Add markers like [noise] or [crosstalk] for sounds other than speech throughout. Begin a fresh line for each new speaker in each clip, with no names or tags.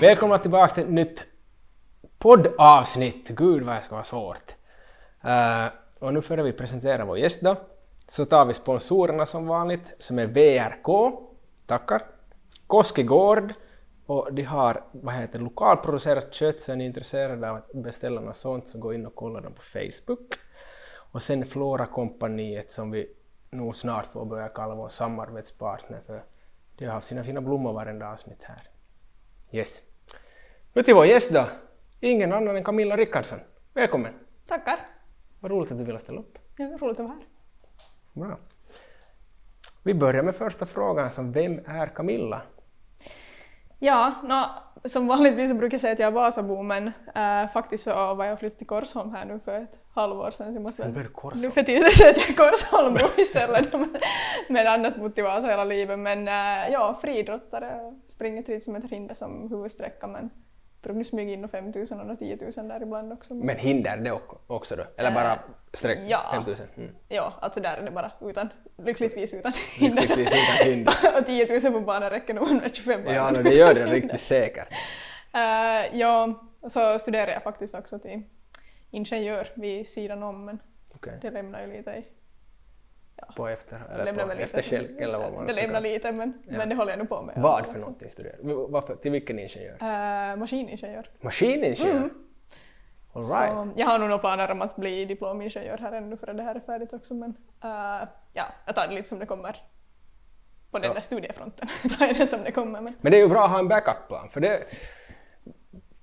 Välkomna tillbaka till ett nytt poddavsnitt. Gud vad det ska vara svårt. Uh, och nu före vi presenterar vår gäst då, så tar vi sponsorerna som vanligt, som är VRK, tackar, Koski Gård, och de har vad heter, lokalproducerat kött, så är ni intresserade av att beställa något sånt så gå in och kolla dem på Facebook. Och sen Flora-kompaniet som vi nog snart får börja kalla vår samarbetspartner för de har haft sina fina blommor varenda avsnitt här. Yes. Nu till vår gäst då. Ingen annan än Camilla Rickardsson. Välkommen!
Tackar!
Vad roligt att du ville ställa upp.
Ja, roligt att vara här.
Bra. Vi börjar med första frågan som vem är Camilla?
Ja, no, som vanligtvis så brukar jag säga att jag är Vasabo men äh, faktiskt så var jag flyttat till Korsholm här nu för ett halvår sedan. Så jag måste
Korsholm.
Nu för tiden säga att jag är Korsholmbo istället [laughs] men, men annars bott i Vasa hela livet. Men äh, ja, friidrottare, springer tid som ett hinder som huvudsträcka men brukar smyga in 5000 och 10 000 där ibland också.
Men hinder det också då? Eller bara sträck
ja.
5000? Mm.
Ja, alltså där är det bara utan, lyckligtvis utan hinder.
Lyckligtvis utan hinder. [laughs]
och 10 000 på banan räcker nog med 25
barn. Ja, no, det gör det [laughs] riktigt säkert.
uh, ja, så studerar jag faktiskt också till ingenjör vid sidan om men okay. det lämnar ju lite i
Ja. På efter, eller på efterkälk eller vad man
Det lämnar lite men, ja. men det håller jag nu på med.
Vad för någonting studerar du? Varför, till vilken ingenjör?
Uh, maskiningenjör.
Maskiningenjör? Mm.
All right. Så jag har nog några planer om att bli diplomingenjör här ännu förrän det här är färdigt också men uh, ja, jag tar det lite som det kommer på den ja. där studiefronten. [laughs] tar jag det som det kommer. Men.
men det är ju bra att ha en backup-plan för det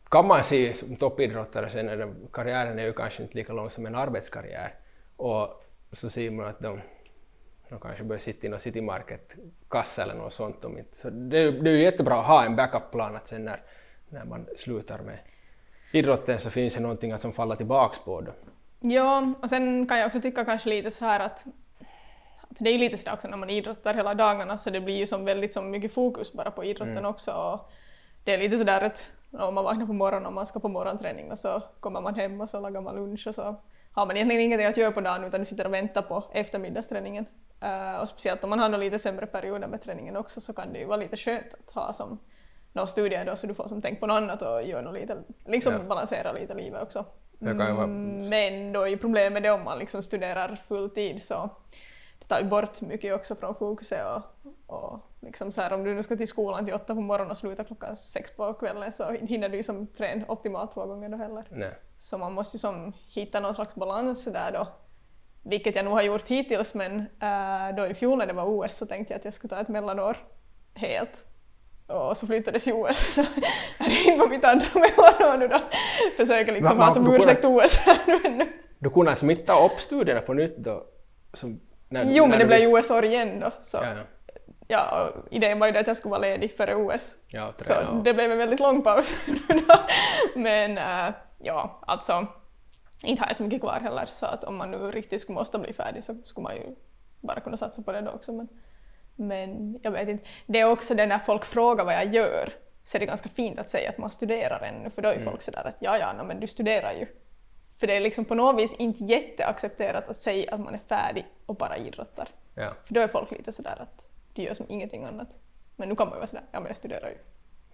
kan man se som toppidrottare sen är det, karriären är ju kanske inte lika lång som en arbetskarriär och så ser man att de de kanske börjar sitta i någon City Market-kassa eller något sånt. Om inte. Så det, är, det är ju jättebra att ha en backup-plan att sen när, när man slutar med idrotten så finns det någonting som faller tillbaks på. Då.
Ja, och sen kan jag också tycka kanske lite så här att, att det är ju lite sådär också när man idrottar hela dagarna så det blir ju som väldigt som mycket fokus bara på idrotten mm. också. Och det är lite sådär att om man vaknar på morgonen och man ska på morgonträning och så kommer man hem och så lagar man lunch och så har man egentligen ingenting att göra på dagen utan sitter och väntar på eftermiddagsträningen. Uh, och speciellt om man har lite sämre perioder med träningen också så kan det ju vara lite skönt att ha som några studier då så du får som tänk på något annat och gör något lite, liksom ja. balansera lite livet också. Mm, men då är problemet det om man liksom studerar full tid så det tar ju bort mycket också från fokuset och, och liksom så här, om du nu ska till skolan till åtta på morgonen och sluta klockan sex på kvällen så hinner du ju som träna optimalt två gånger då heller.
Nej.
Så man måste ju som hitta någon slags balans där då vilket jag nog har gjort hittills men äh, då i fjol när det var OS så tänkte jag att jag skulle ta ett mellanår helt. Och så flyttades [laughs] ju OS så jag är inne på mitt andra [laughs] mellanår nu då. Försöker liksom ha som ursäkt OS här nu ännu.
Du kunde smitta upp studierna på nytt då? Som,
när, jo när men det blev ju OS-år igen då. Så. Ja, ja. ja idén var ju att jag skulle vara ledig före OS.
Ja,
så det blev en väldigt lång paus. [laughs] men äh, ja, alltså inte har jag så mycket kvar heller så att om man nu riktigt skulle måste bli färdig så skulle man ju bara kunna satsa på det då också. Men, men jag vet inte. Det är också det när folk frågar vad jag gör så är det ganska fint att säga att man studerar ännu för då är mm. folk sådär att ja ja no, men du studerar ju. För det är liksom på något vis inte jätteaccepterat att säga att man är färdig och bara idrottar.
Ja.
För då är folk lite sådär att de gör som ingenting annat. Men nu kan man ju vara sådär, ja men jag studerar ju.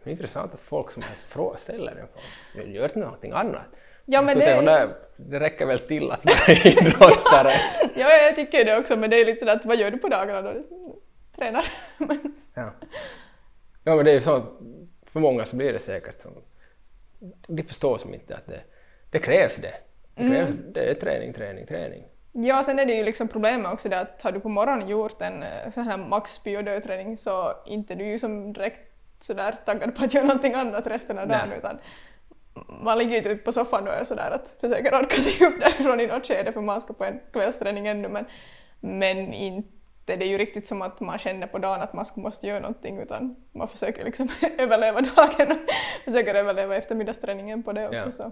Det är intressant att folk som helst ställer den frågan, gör någonting annat?
Ja, men det...
det... det räcker väl till att vara idrottare? [laughs]
ja, jag tycker det också, men det är lite sådär att vad gör du på dagarna då? Tränar. [laughs]
ja. ja, men det är ju så, för många så blir det säkert så. De förstår som inte att det, det krävs det. Det, krävs, mm. det är träning, träning, träning.
Ja, sen är det ju liksom problemet också det att har du på morgonen gjort en eh, sån här max träning så inte du ju som direkt sådär taggad på att göra någonting annat resten av dagen utan man ligger ju typ på soffan och är sådär att försöker orka sig upp därifrån i något skede för man ska på en kvällsträning ännu men, men inte det är ju riktigt som att man känner på dagen att man måste [laughs] göra någonting utan man försöker liksom överleva dagen och försöker överleva eftermiddagsträningen på det också. Ja. Så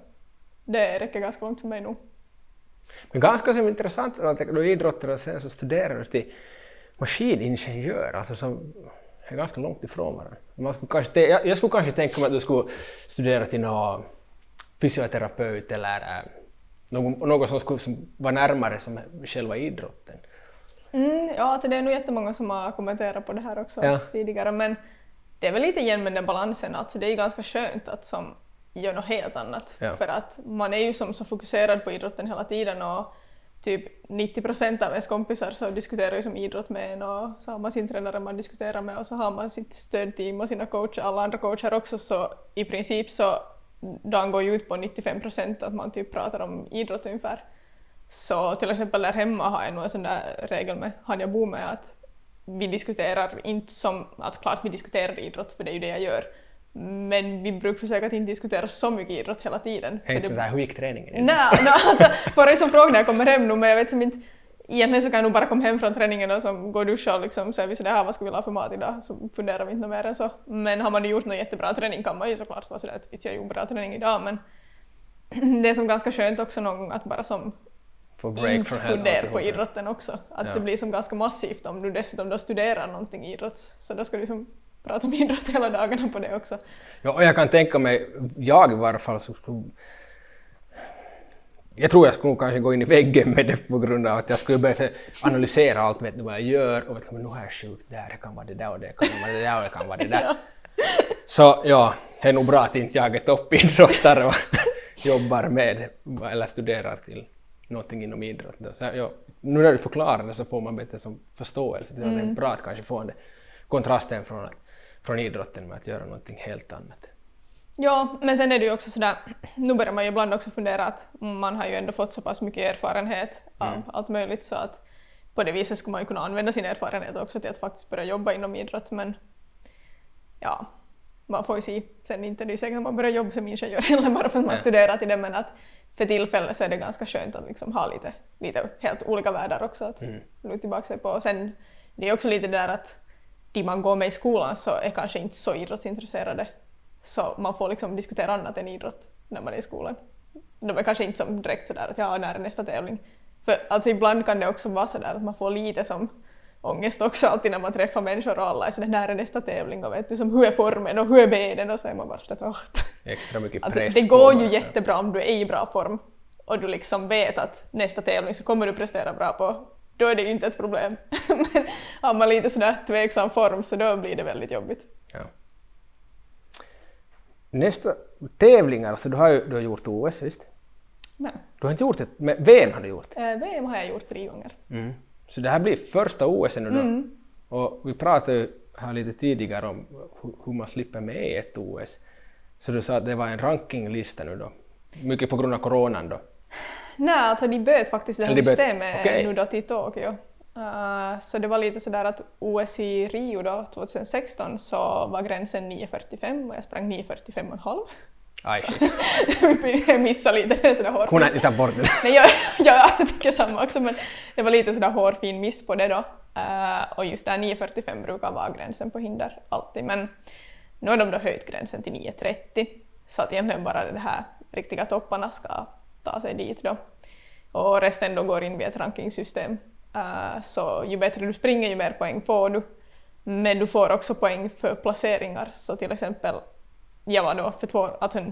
det räcker ganska långt för mig nog.
Men ganska som intressant att du är idrottare och sen så studerar du till maskiningenjör, alltså som är ganska långt ifrån varandra. Man skulle kanske, jag, jag skulle kanske tänka mig att du skulle studera till någon fysioterapeut eller äh, något, något som skulle vara närmare som själva idrotten.
Mm, ja, alltså det är nog jättemånga som har kommenterat på det här också ja. tidigare men det är väl lite igen med den balansen, alltså det är ganska skönt att som gör något helt annat.
Ja.
För att man är ju som så fokuserad på idrotten hela tiden och typ 90 procent av ens kompisar så diskuterar ju som idrott med en och så har man sin tränare man diskuterar med och så har man sitt stödteam och sina coacher, alla andra coacher också så i princip så dagen går ju ut på 95 procent att man typ pratar om idrott ungefär. Så till exempel där hemma har jag nog en sån där regel med han jag bor med att vi diskuterar inte som, att klart vi diskuterar idrott för det är ju det jag gör, men vi brukar försöka att inte diskutera så mycket idrott hela tiden. för
Hej,
det-
så här, hur gick träningen?
Nej, no, alltså, får jag som fråga när jag kommer hem nu, men jag vet som inte... Egentligen så kan jag nog bara komma hem från träningen och som gå och duscha och liksom, så är vi sådär, "Ah, vad ska vi ha för mat idag? Så funderar vi inte mer än så. Men har man gjort någon jättebra träning kan man ju såklart vara sådär att "Vitsi, jag gjorde bra träning idag, men [clears throat] det är som ganska skönt också någon gång att bara som
Få break
inte fundera på idrotten också. Att
Ja.
det blir som ganska massivt om du dessutom då studerar någonting idrotts, så då ska du som prata om idrott hela dagarna på det också.
Ja, och jag kan tänka mig, jag i varje fall, så skulle... Jag tror jag skulle kanske gå in i väggen med det på grund av att jag skulle börja analysera allt, vet du vad jag gör och vet du, men nu har jag sjukt där, det kan vara det där och det kan vara det där och det kan vara det där. [laughs] Så ja, det är nog bra att inte jag är toppidrottare och [laughs] jobbar med eller studerar till någonting inom idrott. Så, ja, nu när du förklarar det så får man bättre som förståelse. Det är bra att kanske få den kontrasten från, från idrotten med att göra någonting helt annat.
Ja, men sen är det ju också sådär, nu börjar man ju ibland också fundera att man har ju ändå fått så pass mycket erfarenhet av allt möjligt så att på det viset skulle man ju kunna använda sin erfarenhet också till att faktiskt börja jobba inom idrott men ja, man får ju se. Sen inte det är säkert att man börjar jobba som ingenjör [laughs] heller bara för att man studerar till det men att för tillfället så är det ganska skönt att liksom ha lite, lite helt olika världar också att luta tillbaka sig på. Och sen det är också lite det där att de man går med i skolan så är kanske inte så idrottsintresserade så man får liksom diskutera annat än idrott när man är i skolan. De är kanske inte som direkt sådär att ja, när är nästa tävling? För alltså ibland kan det också vara sådär att man får lite som ångest också alltid när man träffar människor och alla är sådär när är nästa tävling och vet du som hur är formen och hur är benen och så är man bara sådär åh.
Extra mycket
Alltså,
press
det
på
går ju jättebra om du är i bra form och du liksom vet att nästa tävling så kommer du prestera bra på, då är det ju inte ett problem. [laughs] Men har man lite sådär tveksam form så då blir det väldigt jobbigt.
Ja. Nästa tävlingar, alltså du har ju du har gjort OS visst?
Men,
Du har inte gjort det, men VM har du gjort.
eh, VM har jag gjort tre gånger.
Så det här blir första OS nu då.
Mm.
Och vi pratade ju här lite tidigare om hu- hur man slipper med i ett OS. Så du sa att det var en rankinglista nu då. Mycket på grund av coronan då.
Nej, alltså de böt faktiskt det här
de
systemet
okej.
nu då till Tokyo. Uh, så det var lite sådär att OS i Rio då, 2016 så var gränsen 9.45 och jag sprang 9.45,5.
Aj, [laughs]
jag missade lite, det är sådär hårfint.
Har inte tagit bort den.
Nej, jag, [laughs] jag, tycker samma också, men det var lite sådär hårfin miss på det då. Eh, och just där 9.45 brukar vara gränsen på hinder alltid, men nu har de då höjt gränsen till 9.30 så att egentligen bara de här riktiga topparna ska ta sig dit då. Och resten då går in via ett rankingsystem. Eh, så ju bättre du springer ju mer poäng får du. Men du får också poäng för placeringar, så till exempel jag var då för två alltså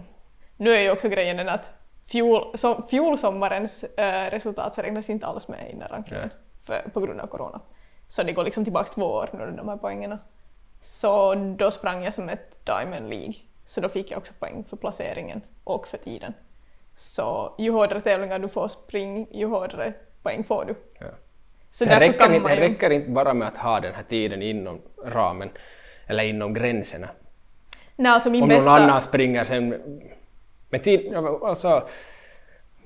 nu är ju också grejen den att fjol, så, fjolsommarens eh, resultat så räknas inte alls med i den rankingen för, på grund av corona. Så det går liksom tillbaka två år nu de här poängerna. Så då sprang jag som ett Diamond League, så då fick jag också poäng för placeringen och för tiden. Så ju hårdare tävlingar du får spring, ju hårdare poäng får du.
Ja.
Så, därför
räcker inte,
ju...
räcker inte bara med att ha den här tiden inom ramen eller inom gränserna.
Nej, alltså min
Om
bästa...
någon annan springer sen med tid, men alltså,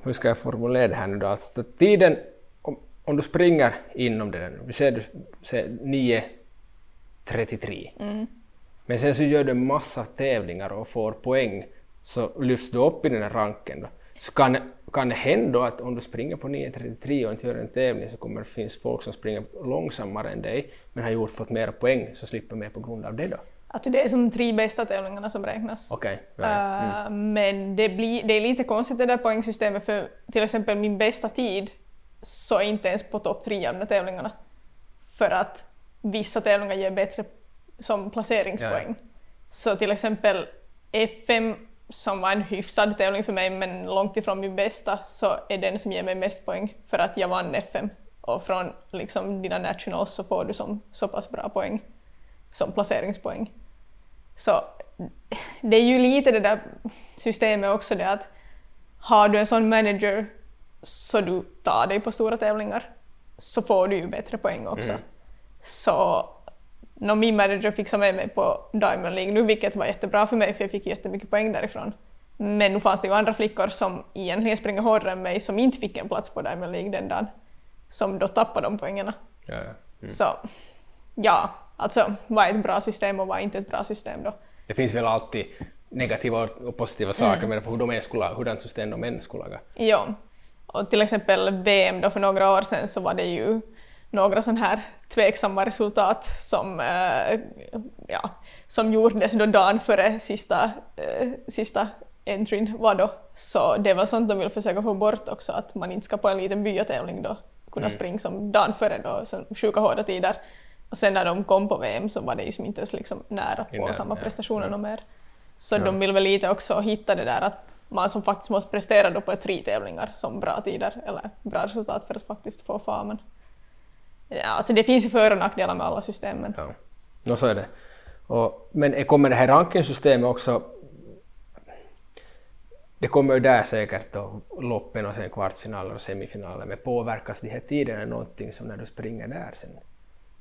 hur ska jag formulera det här nu då? Alltså, tiden, om, om du springer inom den, vi säger du säger 9.33,
Mm.
men sen så gör du en massa tävlingar och får poäng, så lyfts du upp i den här ranken då. Så kan, kan det hända att om du springer på 9.33 och inte gör en tävling så kommer det finnas folk som springer långsammare än dig men har gjort fått mera poäng så slipper med på grund av det då.
Att det är som tre bästa tävlingarna som räknas.
Okej. ja,
Uh, Men det, blir, det är lite konstigt det där poängsystemet för till exempel min bästa tid så är inte ens på topp tre av de tävlingarna. För att vissa tävlingar ger bättre som placeringspoäng. Så till exempel FM som var en hyfsad tävling för mig men långt ifrån min bästa så är den som ger mig mest poäng för att jag vann FM. Och från liksom, dina nationals så får du som så pass bra poäng som placeringspoäng. Så det är ju lite det där systemet också det att har du en sån manager så du tar dig på stora tävlingar så får du ju bättre poäng också.
Mm.
Så no, min manager fixade med mig på Diamond League nu, vilket var jättebra för mig för jag fick jättemycket poäng därifrån. Men nu fanns det ju andra flickor som egentligen springer hårdare än mig som inte fick en plats på Diamond League den dagen, som då tappade de poängerna.
Ja, ja.
Så ja, alltså vad är ett bra system och vad är inte ett bra system då?
Det finns väl alltid negativa och positiva saker med hur de skulle, hurdant system de män skulle laga.
Ja, och till exempel VM då för några år sedan så var det ju några sådana här tveksamma resultat som, eh, ja, som gjordes då dagen före sista, eh, sista entryn var då. Så det är väl sånt de vill försöka få bort också, att man inte ska på en liten byatävling då kunna springa som dagen före då, som sjuka hårda tider. Och sen när de kom på VM så var det ju som inte ens liksom nära på
Nära,
samma
ja,
prestationer
ja.
mer. Så de vill väl lite också hitta det där att man som faktiskt måste prestera då på tre tävlingar som bra tider eller bra resultat för att faktiskt få famen. Alltså det finns ju för och nackdelar med alla system men
Ja, no, så är det. Och, men kommer det här rankingsystemet också... Det kommer ju där säkert då, loppen och sen kvartsfinaler och semifinaler, men påverkas de här tiderna någonting som när du springer där sen?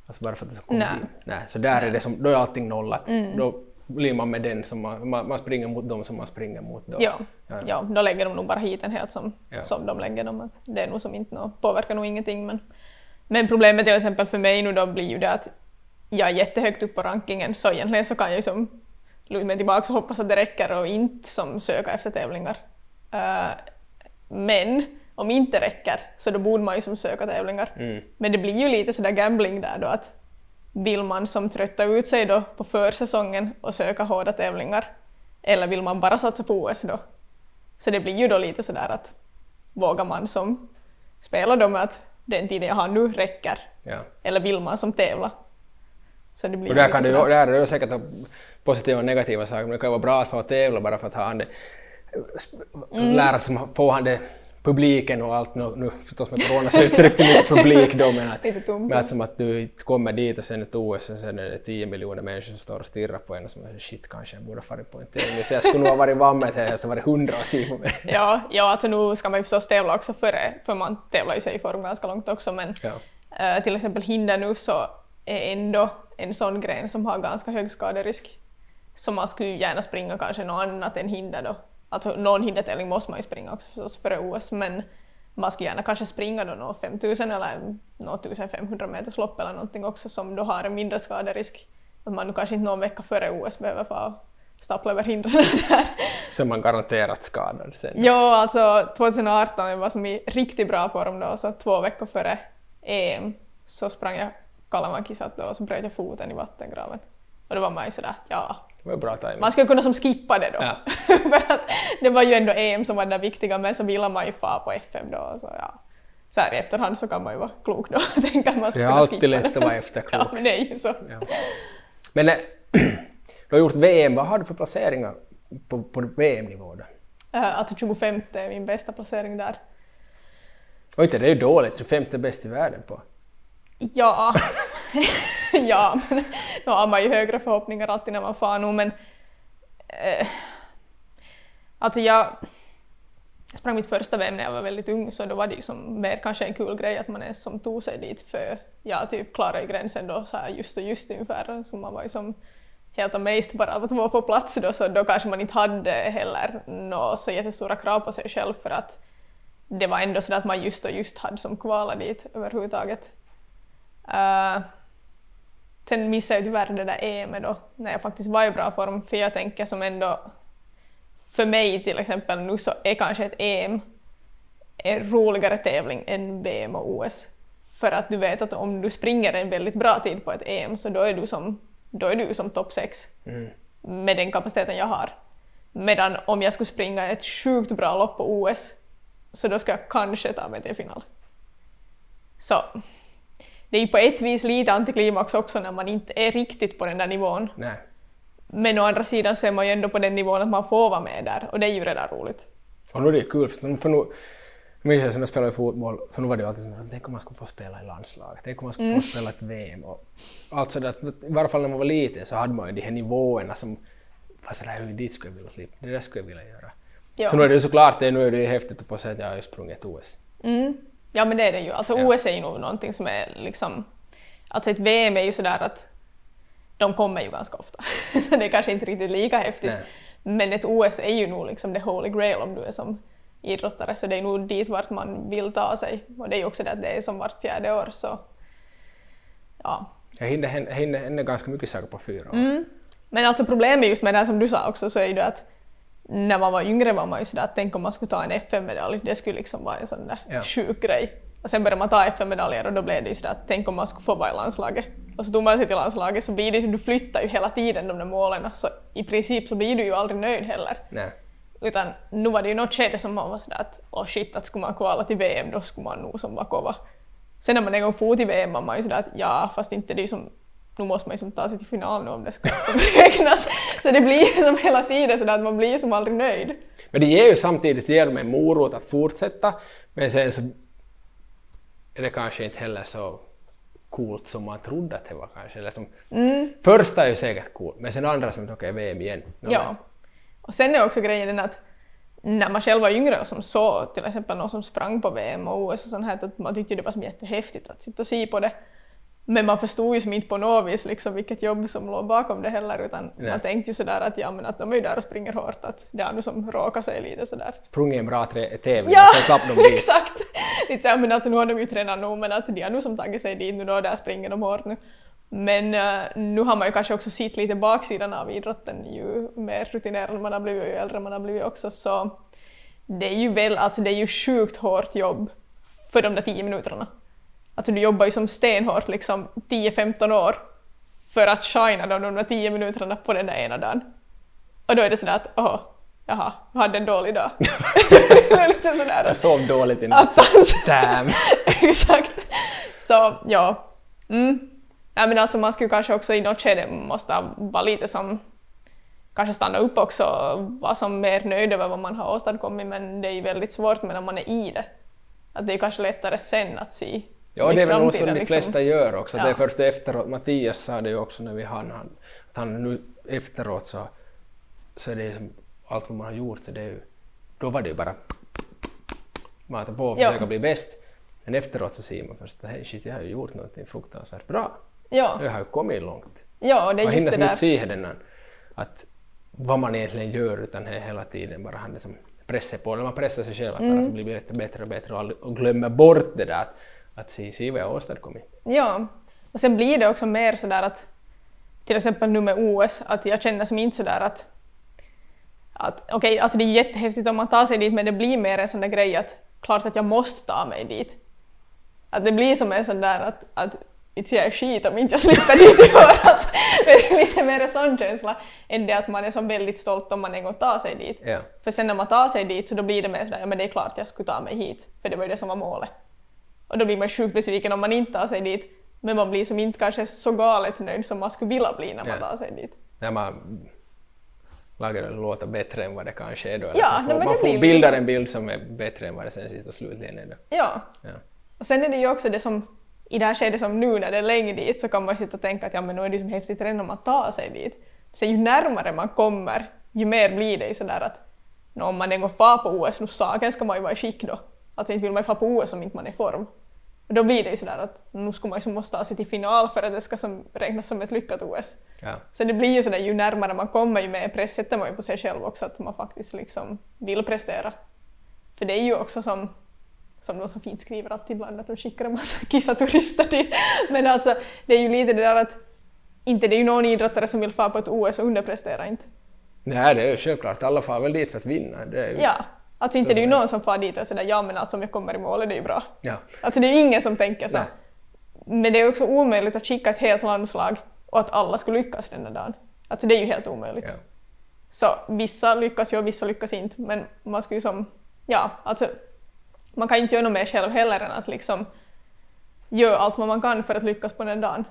Alltså bara för att det ska komma
Nej.
Nej. Så där är det som, då är allting nollat. Då blir man med den som man, man, man springer mot dem som man springer mot då.
ja,
Ja.
ja, då lägger de nog bara hit en helt som,
Ja.
som de lägger dem. Att det är nog som inte nå, påverkar nog ingenting. Men, men problemet till exempel för mig nu då blir ju det att jag är jättehögt upp på rankingen så egentligen så kan jag ju som luta mig tillbaka och hoppas att det räcker och inte som söka efter tävlingar. Eh, men om inte räcker så då borde man ju som söka tävlingar.
Mm.
Men det blir ju lite sådär gambling där då att vill man som trötta ut sig då på försäsongen och söka hårda tävlingar eller vill man bara satsa på OS då? Så det blir ju då lite sådär att vågar man som spela då med att den tiden jag har nu räcker
Ja.
eller vill man som tävla? Så det blir
Och där, kan
sådär.
där är det säkert positiva och negativa saker, men det kan ju vara bra att få tävla bara för att ha det,
Mm.
lära sig få han det publiken och allt. Nu, nu förstås med corona så är det inte riktigt mycket publik då, men att, men att som att du kommer dit och sen ett OS och sen är det 10 miljoner människor som står och stirrar på en och som shit kanske jag borde ha farit på en tävling. Så jag skulle nog ha varit vammet här, jag ha varit hundra och si. [laughs]
Ja, ja alltså nu ska man ju förstås tävla också före, för man tävlar ju sig i form ganska långt också, men
Ja.
eh, till exempel hinder nu så är ändå en sån gren som har ganska hög skaderisk. Så man skulle gärna springa kanske något annat än hinder då. Alltså någon hindertävling måste man ju springa också förstås före OS, men man skulle gärna kanske springa då något 5000 eller något 1500 meters lopp eller någonting också som då har en mindre skaderisk. Att man nu kanske inte någon vecka före OS behöver få stapla över hindren [laughs] där.
Så man garanterat skadad sen.
Ja, alltså 2018 jag var som i riktigt bra form då, så två veckor före EM så sprang jag Kalamakisat då och så bröt jag foten i vattengraven. Och då var man ju sådär, ja,
Det var bra timing.
man skulle kunna som skippa det då.
Ja. [laughs]
För att det var ju ändå EM som var det viktiga, men så ville man ju fara på FM då. Så, ja. så här i efterhand så kan man ju vara klok då [laughs] och tänka att man
Det
skulle
är
kunna
alltid
skippa
lätt
det.
att vara efterklok. [laughs]
Ja, men det är ju så.
Ja. Men eh, [clears throat] du har gjort VM, vad har du för placeringar på, på VM-nivå då?
Uh, att 25 är min bästa placering där.
Och inte det är ju dåligt, 25 är bäst i världen på.
Ja, [laughs] ja men då har man ju högre förhoppningar alltid när man far nu men eh, alltså jag, jag sprang mitt första VM när jag var väldigt ung så då var det ju som mer kanske en kul grej att man ens som tog sig dit för jag typ klarade gränsen då så här just och just ungefär så man var ju som helt amazed bara av att vara på plats då så då kanske man inte hade heller några så jättestora krav på sig själv för att det var ändå så att man just och just hade som kvalat dit överhuvudtaget. Uh, sen missade jag tyvärr det där EM då, när jag faktiskt var i bra form, för jag tänker som ändå, för mig till exempel nu så är kanske ett EM en roligare tävling än VM och OS. För att du vet att om du springer en väldigt bra tid på ett EM så då är du som, då är du som topp 6 med den kapaciteten jag har. Medan om jag skulle springa ett sjukt bra lopp på OS så då ska jag kanske ta mig till final. Så det är ju på ett vis lite antiklimax också när man inte är riktigt på den där nivån.
Nej.
Men å andra sidan så är man ju ändå på den nivån att man får vara med där och det är ju redan roligt.
Och nu är det ju kul, för, för nu, minns jag som jag spelade fotboll, så nu var det ju alltid så tänk om man skulle få spela i landslaget, tänk om man skulle
Mm.
få spela ett VM och allt sådär. I varje fall när man var liten så hade man ju de här nivåerna som var sådär, hur dit skulle jag vilja slippa, det där skulle jag vilja göra.
Ja.
Så nu är det ju såklart, det, nu är det ju häftigt att få säga att jag har sprungit ett OS.
Mm. Ja men det är det ju. Alltså. OS är ju nog någonting som är liksom... Alltså ett VM är ju sådär att de kommer ju ganska ofta. [laughs] så det är kanske inte riktigt lika häftigt.
Nej.
Men ett OS är ju nog liksom the holy grail om du är som idrottare, så det är nog dit vart man vill ta sig. Och det är ju också det att det är som vart fjärde år så... Ja.
Jag hinner, hinner, hinner ganska mycket saker på fyra år.
Mm. Men alltså problemet just med det här som du sa också så är ju det att när man var yngre var man ju sådär att tänk om man skulle ta en FN-medalj, det skulle liksom vara en sån där
Ja.
sjuk grej. Och sen började man ta FN-medaljer och då blev det ju sådär att tänk om man skulle få vara i landslaget. Och så tog man sig till landslaget så blir det du flyttar ju hela tiden de där målen så i princip så blir du ju aldrig nöjd heller.
Nej.
Utan nu var det ju något skede som man var sådär att åh shit, att skulle man kvala till VM då skulle man nog som Vakova. Sen när man en gång for till VM var man ju sådär att ja, fast inte det är ju som nu måste man ju som ta sig till final nu om det ska [laughs] räknas. Så det blir som hela tiden sådär att man blir som aldrig nöjd.
Men det ger ju samtidigt ger dem en morot att fortsätta, men sen så är det kanske inte heller så coolt som man trodde att det var kanske. Eller som, Första är ju säkert coolt, men sen andra som okej, VM igen. Nå,
Ja. Och sen är också grejen den att när man själv var yngre och som såg till exempel någon som sprang på VM och OS och sånt här, att man tyckte det var som jättehäftigt att sitta och se på det. Men man förstod ju som inte på något vis liksom vilket jobb som låg bakom det heller, utan
Nej.
man tänkte ju sådär att ja men att de är ju där och springer hårt, att det har nu som råkat sig lite sådär.
Sprungit en bra tävling
Ja,
sen slapp de dit. [laughs]
exakt! Lite såhär, men alltså nu har de ju tränat nog, men att de har nu som tagit sig dit nu då, där springer de hårt nu. Men eh, nu har man ju kanske också sett lite baksidan av idrotten ju mer rutinerad man har blivit och ju äldre man har blivit också, så det är ju väl, alltså det är ju sjukt hårt jobb för de där tio minuterna. Alltså du jobbar ju som stenhårt liksom 10-15 år för att shina de, de där tio minuterna på den där ena dagen. Och då är det sådär att, åh, jaha, jag hade en dålig dag. [laughs] lite sådär.
Jag sov dåligt i natt.
Att alltså,
Damn! [laughs]
exakt. Så ja. Mm. Nej, men alltså man skulle kanske också i något skede måste vara lite som kanske stanna upp också och vara som mer nöjd över vad man har åstadkommit men det är ju väldigt svårt när man är i det. Att det är kanske lättare sen att se
Ja, det är väl så
framtiden,
de
liksom.
flesta gör också. Det är
Ja.
först efteråt. Mattias sa det ju också när vi hann han, att han nu efteråt så, så är det som allt vad man har gjort så det är ju, då var det ju bara mata på och
Ja.
försöka bli bäst. Men efteråt så ser man först att hej shit, jag har ju gjort någonting fruktansvärt bra.
Ja,
Jag har ju kommit långt.
ja och det är
Man
just
hinner
det
som
där.
inte se den där, att vad man egentligen gör utan det är hela tiden bara han liksom pressar på, när man pressar sig själv att
Mm.
bara bli bättre, bättre och bättre och, och glömmer bort det där att, att se, se vad jag åstadkommit.
Ja, och sen blir det också mer sådär att till exempel nu med OS, att jag känner som inte sådär att att okej, alltså det är jättehäftigt om man tar sig dit men det blir mer en sån där grej att klart att jag måste ta mig dit. Att det blir som en sån där att, att inte ser jag skit om inte jag slipper dit i år. Alltså, [laughs] lite mer en sån känsla än det att man är så väldigt stolt om man en gång tar sig dit.
Ja.
För sen när man tar sig dit så då blir det mer sådär, ja men det är klart jag skulle ta mig hit, för det var ju det som var målet. Och då blir man sjukt besviken om man inte tar sig dit, men man blir som inte kanske så galet nöjd som man skulle vilja bli när man
Ja.
tar sig dit.
när man lagar det låta bättre än vad det kanske är då. eller
Ja,
så
nej,
får, man får
lite
bilda
så.
en bild som är bättre än vad det sen sist och slutligen är. Då.
Ja.
Ja.
Och sen är det ju också det som, i det här skedet som nu när det är länge dit så kan man sitta och tänka att ja men nu är det som häftigt redan om man tar sig dit. Sen ju närmare man kommer, ju mer blir det ju sådär att nå, om man en gång far på OS, nu saken ska man ju vara i skick då. Alltså inte vill man ju fara på OS om inte man är i form. Då blir det ju sådär att nu skulle man ju måste ta sig till final för att det ska som, räknas som ett lyckat OS.
Ja.
Så det blir ju sådär, ju närmare man kommer ju mer press sätter man ju på sig själv också att man faktiskt liksom vill prestera. För det är ju också som, som de så fint skriver att ibland att de skickar en massa [laughs] kissaturister dit. Men alltså det är ju lite det där att inte det är ju någon idrottare som vill fara på ett OS och underprestera inte.
Nej, det är ju självklart. Alla far väl dit för att vinna. Det är ju,
Ja, alltså inte det är ju någon som far dit och sådär ja men alltså om jag kommer i mål är det ju bra.
Ja.
Alltså det är ju ingen som tänker så.
Nej.
Men det är också omöjligt att skicka ett helt landslag och att alla skulle lyckas den där dagen. Alltså det är ju helt omöjligt.
Ja.
Så vissa lyckas ju och vissa lyckas inte, men man ska ju som... Ja, alltså... Man kan ju inte göra något mer själv heller än att liksom göra allt vad man kan för att lyckas på den dagen.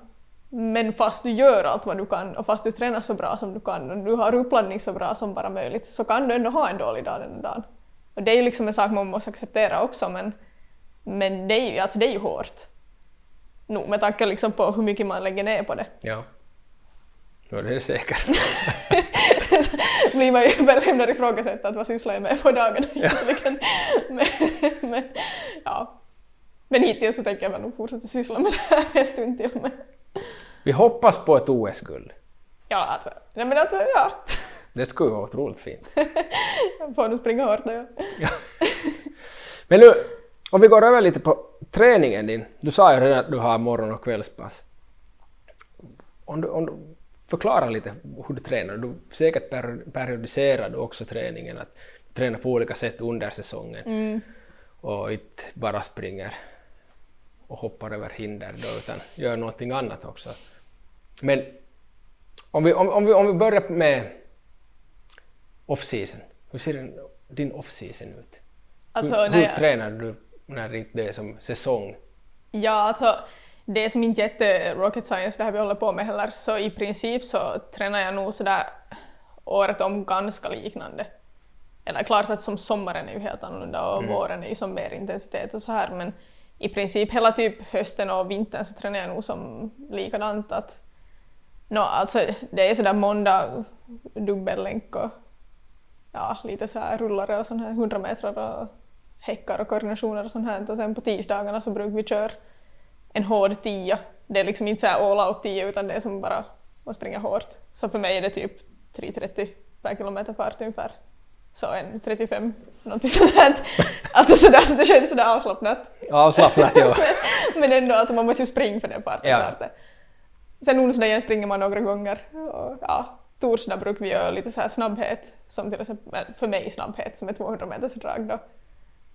Men fast du gör allt vad du kan och fast du tränar så bra som du kan och du har uppladdning så bra som bara möjligt så kan du ändå ha en dålig dag den dagen. Och det är ju liksom en sak man måste acceptera också men, men det, är ju, alltså det är ju hårt. No, med tanke liksom på hur mycket man lägger ner på det. [laughs]
Ja. Ja, det är säkert.
blir man ju [laughs] väl lämnar ifrågasätta att vad sysslar jag med på dagarna egentligen. [laughs] men, men, ja. men hittills så tänker jag väl nog fortsätta syssla med det här en stund till. Men...
Vi hoppas på ett OS-guld.
Ja, alltså. Nej, men alltså, ja.
Det skulle vara otroligt fint. [laughs]
får nog springa hårt då, ja. [laughs]
Men nu, om vi går över lite på träningen din. Du sa ju redan att du har morgon och kvällspass. Om du, om du förklarar lite hur du tränar. Du säkert per, periodiserar du också träningen, att du tränar på olika sätt under säsongen
Mm.
och inte bara springer och hoppar över hinder då, utan gör någonting annat också. Men om vi, om, om vi, om vi börjar med off-season. Hur ser din off-season ut?
Alltså,
hur hur
jag-
tränar du när inte det är som säsong?
Ja, alltså det är som inte jätte rocket science det här vi håller på med heller, så i princip så tränar jag nog sådär året om ganska liknande. Eller klart att som sommaren är ju helt annorlunda och våren är ju som mer intensitet och så här, men i princip hela typ hösten och vintern så tränar jag nog som likadant att no, alltså det är sådär måndag dubbellänk och ja, lite så här rullare och sån här 100 meter och häckar och koordinationer och sånt här. Och sen på tisdagarna så brukar vi köra en hård tia. Det är liksom inte så här all out tia utan det är som bara att springa hårt. Så för mig är det typ 3.30 per kilometer fart ungefär. Så en 35, någonting [laughs] sånt här. Alltså sådär så det känns sådär avslappnat.
Avslappnat, ja. [laughs]
Men ändå att man måste ju springa för den farten.
Ja.
Sen onsdagen springer man några gånger. Och, ja, torsdag brukar vi göra lite så här snabbhet, som till exempel för mig snabbhet som är 200 meters drag då.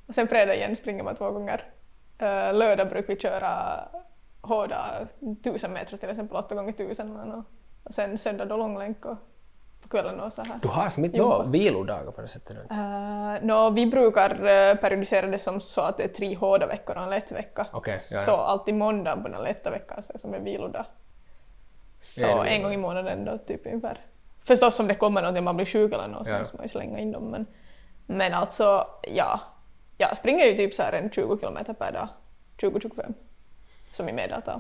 Och sen fredag igen springer man två gånger. Uh, lördag brukar vi köra hårda 1000 meter till exempel, 8 gånger 1000 eller nå. Och sen söndag då långlänk och på kvällen och så här.
Du har som inte några vilodagar på det sättet? då?
Uh, nå, vi brukar uh, periodisera det som så att det är tre hårda veckor och en lätt vecka.
Okej, ja,
Så
ja.
alltid måndag på den lätta veckan så är som en vilodag. Så
är
en gång i månaden då typ ungefär. Förstås om det kommer något, om man blir sjuk eller något så
Ja.
måste man ju slänga in dem. Men, men alltså, ja. Jag springer ju typ så här en 20 kilometer per dag. 20-25. Som i medeltal.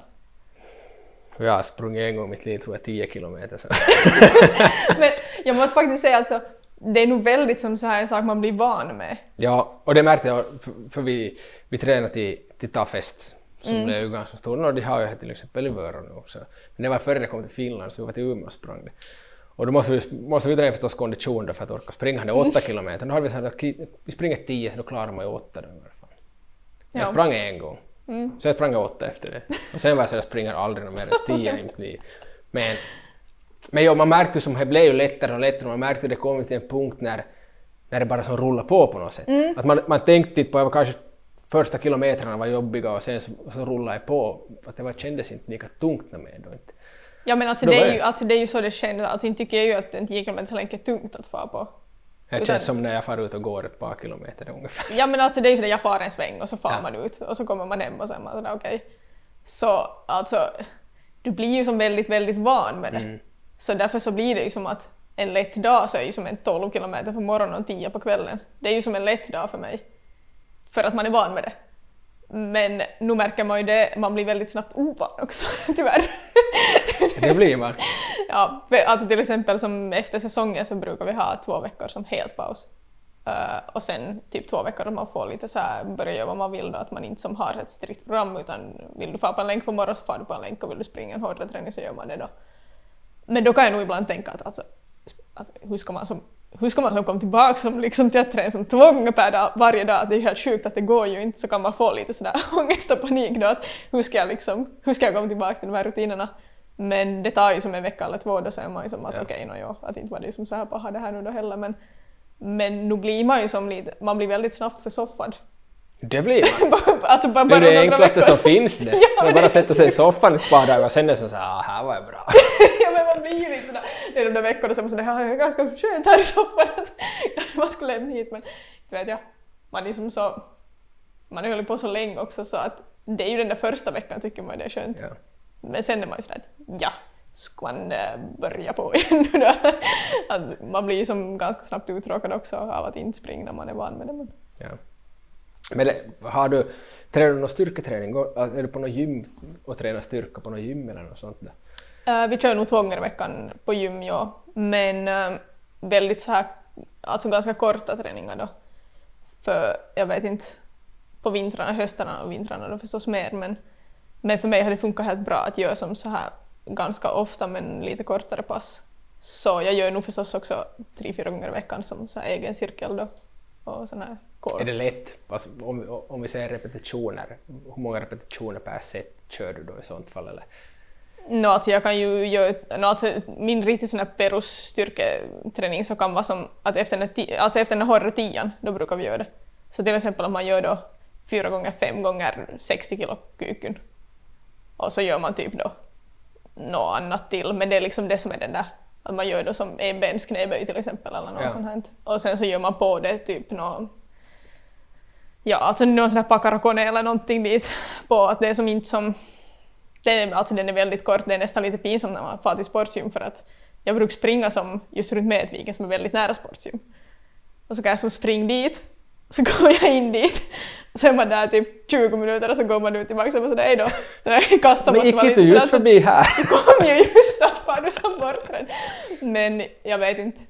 Jag har sprungit en gång i mitt liv, tror jag, 10 kilometer. Så. [laughs]
Men jag måste faktiskt säga alltså, det är nog väldigt som så här en sak man blir van med.
Ja, och det märkte jag, för, för vi, vi tränade till, till Tafest, som blev ju ganska stor. Och de har ju här till exempel i Vörå nu också. Men det var före det kom till Finland, så vi var till Umeå och sprang det. Och då måste vi, måste vi träna förstås kondition då för att orka springa de åtta kilometer. Då hade vi ki- vi springer tio, så då klarar man ju åtta då i alla fall. Jag
Ja.
sprang en gång. Så jag sprang åtta efter det. Och sen var jag så att jag springer aldrig mer än tio i mitt liv. Men, men jo, man märkte som det blev ju lättare och lättare man märkte att det kom till en punkt när, när det bara som rullade på på något sätt. Att man, man tänkte inte på att kanske första kilometrarna var jobbiga och sen så, så rullade det på. Att det var, kändes inte lika tungt med då inte.
Ja men alltså det, är ju, alltså det är ju så det känns. Alltså inte tycker jag ju att en 10 km länk är tungt att få på.
Det känns som när jag far ut och går ett par kilometer ungefär.
Ja men alltså det är ju sådär, jag far en sväng och så far
Ja.
man ut och så kommer man hem och sen man sådär okej. Så alltså, du blir ju som väldigt, väldigt van med det.
Mm.
Så därför så blir det ju som att en lätt dag så är ju som en 12 kilometer på morgonen och 10 på kvällen. Det är ju som en lätt dag för mig. För att man är van med det. Men nu märker man ju det, man blir väldigt snabbt ovan också, [laughs] tyvärr.
Det blir man. [laughs]
Ja, alltså till exempel som efter säsongen så brukar vi ha två veckor som helt paus. Eh, och sen typ två veckor att man får lite så här börja göra vad man vill då, att man inte som har ett strikt program utan vill du få på en länk på morgonen så far du på en länk och vill du springa en hårdare träning så gör man det då. Men då kan jag nog ibland tänka att, alltså, att hur ska man som hur ska man som komma tillbaka som, liksom, träna som två gånger per dag varje dag? Det är helt sjukt att det går ju inte. Så kan man få lite sådär [laughs] ångest och panik då att hur ska jag, liksom, hur ska jag komma tillbaka till de här rutinerna? Men det tar ju som en vecka eller två, då är man ju som att
Ja.
okej, okay, no, att inte var det som så här på att ha det här nu då heller. Men, men nu blir man ju som lite, man blir väldigt snabbt försoffad.
Det blir [laughs] man.
alltså bara,
Det är
bara
det enklaste
veckor.
som finns det. [laughs]
Ja,
Man bara sätta sig i soffan par dagar och sen är det så såhär, ah, här var jag bra. [laughs]
ja, men man blir ju lite sådär, det är de där veckorna som man sådär, "Ja, det är ganska skönt här i soffan kanske man skulle lämna hit men inte vet jag. Man är som så, man har hållit på så länge också så att det är ju den där första veckan tycker man det är skönt.
Ja.
Men sen är man ju sådär att ja, skulle man eh, börja på igen. då. att man blir ju som ganska snabbt uttråkad också av att inte springa när man är van med det. Men...
Ja. Men har du, tränar du någon styrketräning? Är du på något gym och tränar styrka på något gym eller något sånt där?
Eh, vi kör nog två gånger i veckan på gym, ja. Men eh, väldigt så här, alltså ganska korta träningar då. För jag vet inte, på vintrarna, höstarna och vintrarna då förstås mer, men, men för mig har det funkat helt bra att göra som så här ganska ofta men lite kortare pass. Så jag gör nog förstås också tre, fyra gånger i veckan som så här egen cirkel då. Och sån här core.
Är det lätt, alltså, om, om vi säger repetitioner, hur många repetitioner per set kör du då i sånt fall? Eller?
No, alltså jag kan ju göra, no, alltså min riktigt sån här perusstyrketräning så kan vara som att efter den, alltså efter den hårda tian, då brukar vi göra det. Så till exempel om man gör då fyra gånger fem gånger 60 kilo kykyn och så gör man typ då något annat till, men det är liksom det som är den där att man gör då som en bens knäböj till exempel eller något
Ja.
sånt här. Och sen så gör man på det typ något Ja, alltså någon sån här pakarakone eller någonting dit på att det är som inte som den, är- alltså den är väldigt kort, det är nästan lite pinsamt när man far till sportgym för att jag brukar springa som just runt Medviken som är väldigt nära sportgym. Och så kan jag som springa dit, så går jag in dit, och så är man där typ 20 minuter och så går man ut tillbaka och så bara sådär, då, den här kassan
Men gick inte just
sådär,
förbi här? [laughs]
så kom ju just att far du som mörkrädd. Men jag vet inte.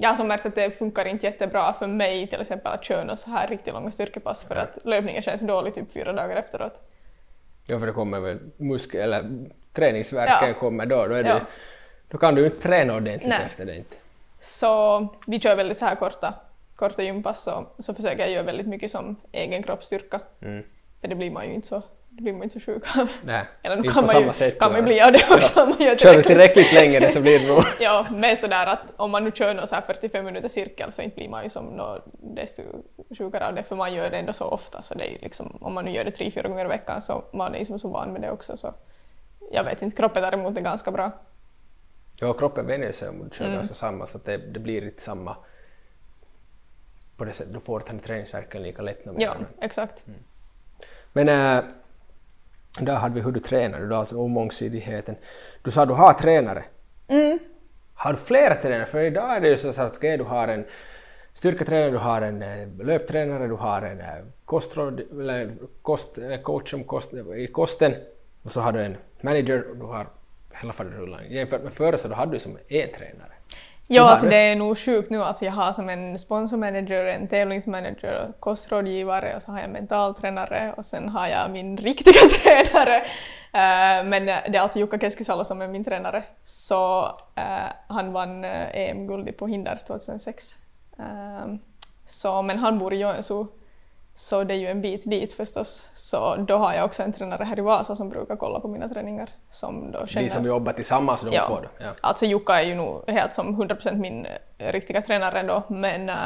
Jag har som märkt att det funkar inte jättebra för mig till exempel att köra så här riktigt långa styrkepass för att löpningen känns dålig typ fyra dagar efteråt.
Ja, för det kommer väl muskel eller träningsvärken
Ja.
kommer då, då, det,
Ja.
då kan du inte träna ordentligt
Nej.
efter det inte.
Så vi kör väldigt så här korta, korta gympass så, så försöker jag göra väldigt mycket som egen kroppsstyrka.
Mm.
För det blir man ju inte så, det blir man inte så sjuk av.
Nej,
Eller nu kan man, ju,
sätt.
kan man
då.
bli av det också om man gör
Kör du tillräckligt länge så blir det nog... [laughs]
Ja, men sådär att om man nu kör någon så här 45 minuters cirkel så inte blir man ju som nå desto sjukare av det för man gör det ändå så ofta så det är ju liksom, om man nu gör det tre, fyra gånger i veckan så man är ju som så van med det också så jag vet inte, kroppen däremot är ganska bra.
Ja, kroppen vänjer sig om du kör
Mm.
ganska samma så det, det blir inte samma... På det sättet, du får inte träningsvärken lika lätt när man
Ja,
gör
exakt.
Men äh, där hade vi hur du tränar, du har alltså mångsidigheten. Du sa du har tränare.
Mm.
Har du flera tränare? För idag är det ju så att okej, du har en styrketränare, du har en eh, löptränare, du har en eh, kostråd, eller kost, eller coach om kost, i kosten och så har du en manager och du har hela faderullan. Jämfört med förr så då hade du som en tränare.
Ja, alltså det. är nog sjukt nu. Alltså jag har som en sponsormanager, en tävlingsmanager, kostrådgivare och så har jag mentaltränare och sen har jag min riktiga [laughs] tränare. Eh, men det är alltså Jukka Keskisalo som är min tränare. Så eh, han vann EM-guld på hinder 2006. Eh, så, men han bor i Joensuu. Så det är ju en bit dit förstås. Så då har jag också en tränare här i Vasa som brukar kolla på mina träningar. Som då känner...
som jobbar tillsammans de
Ja.
två då. Ja.
Alltså Jukka är ju nog helt som 100% min eh, riktiga tränare ändå, men eh,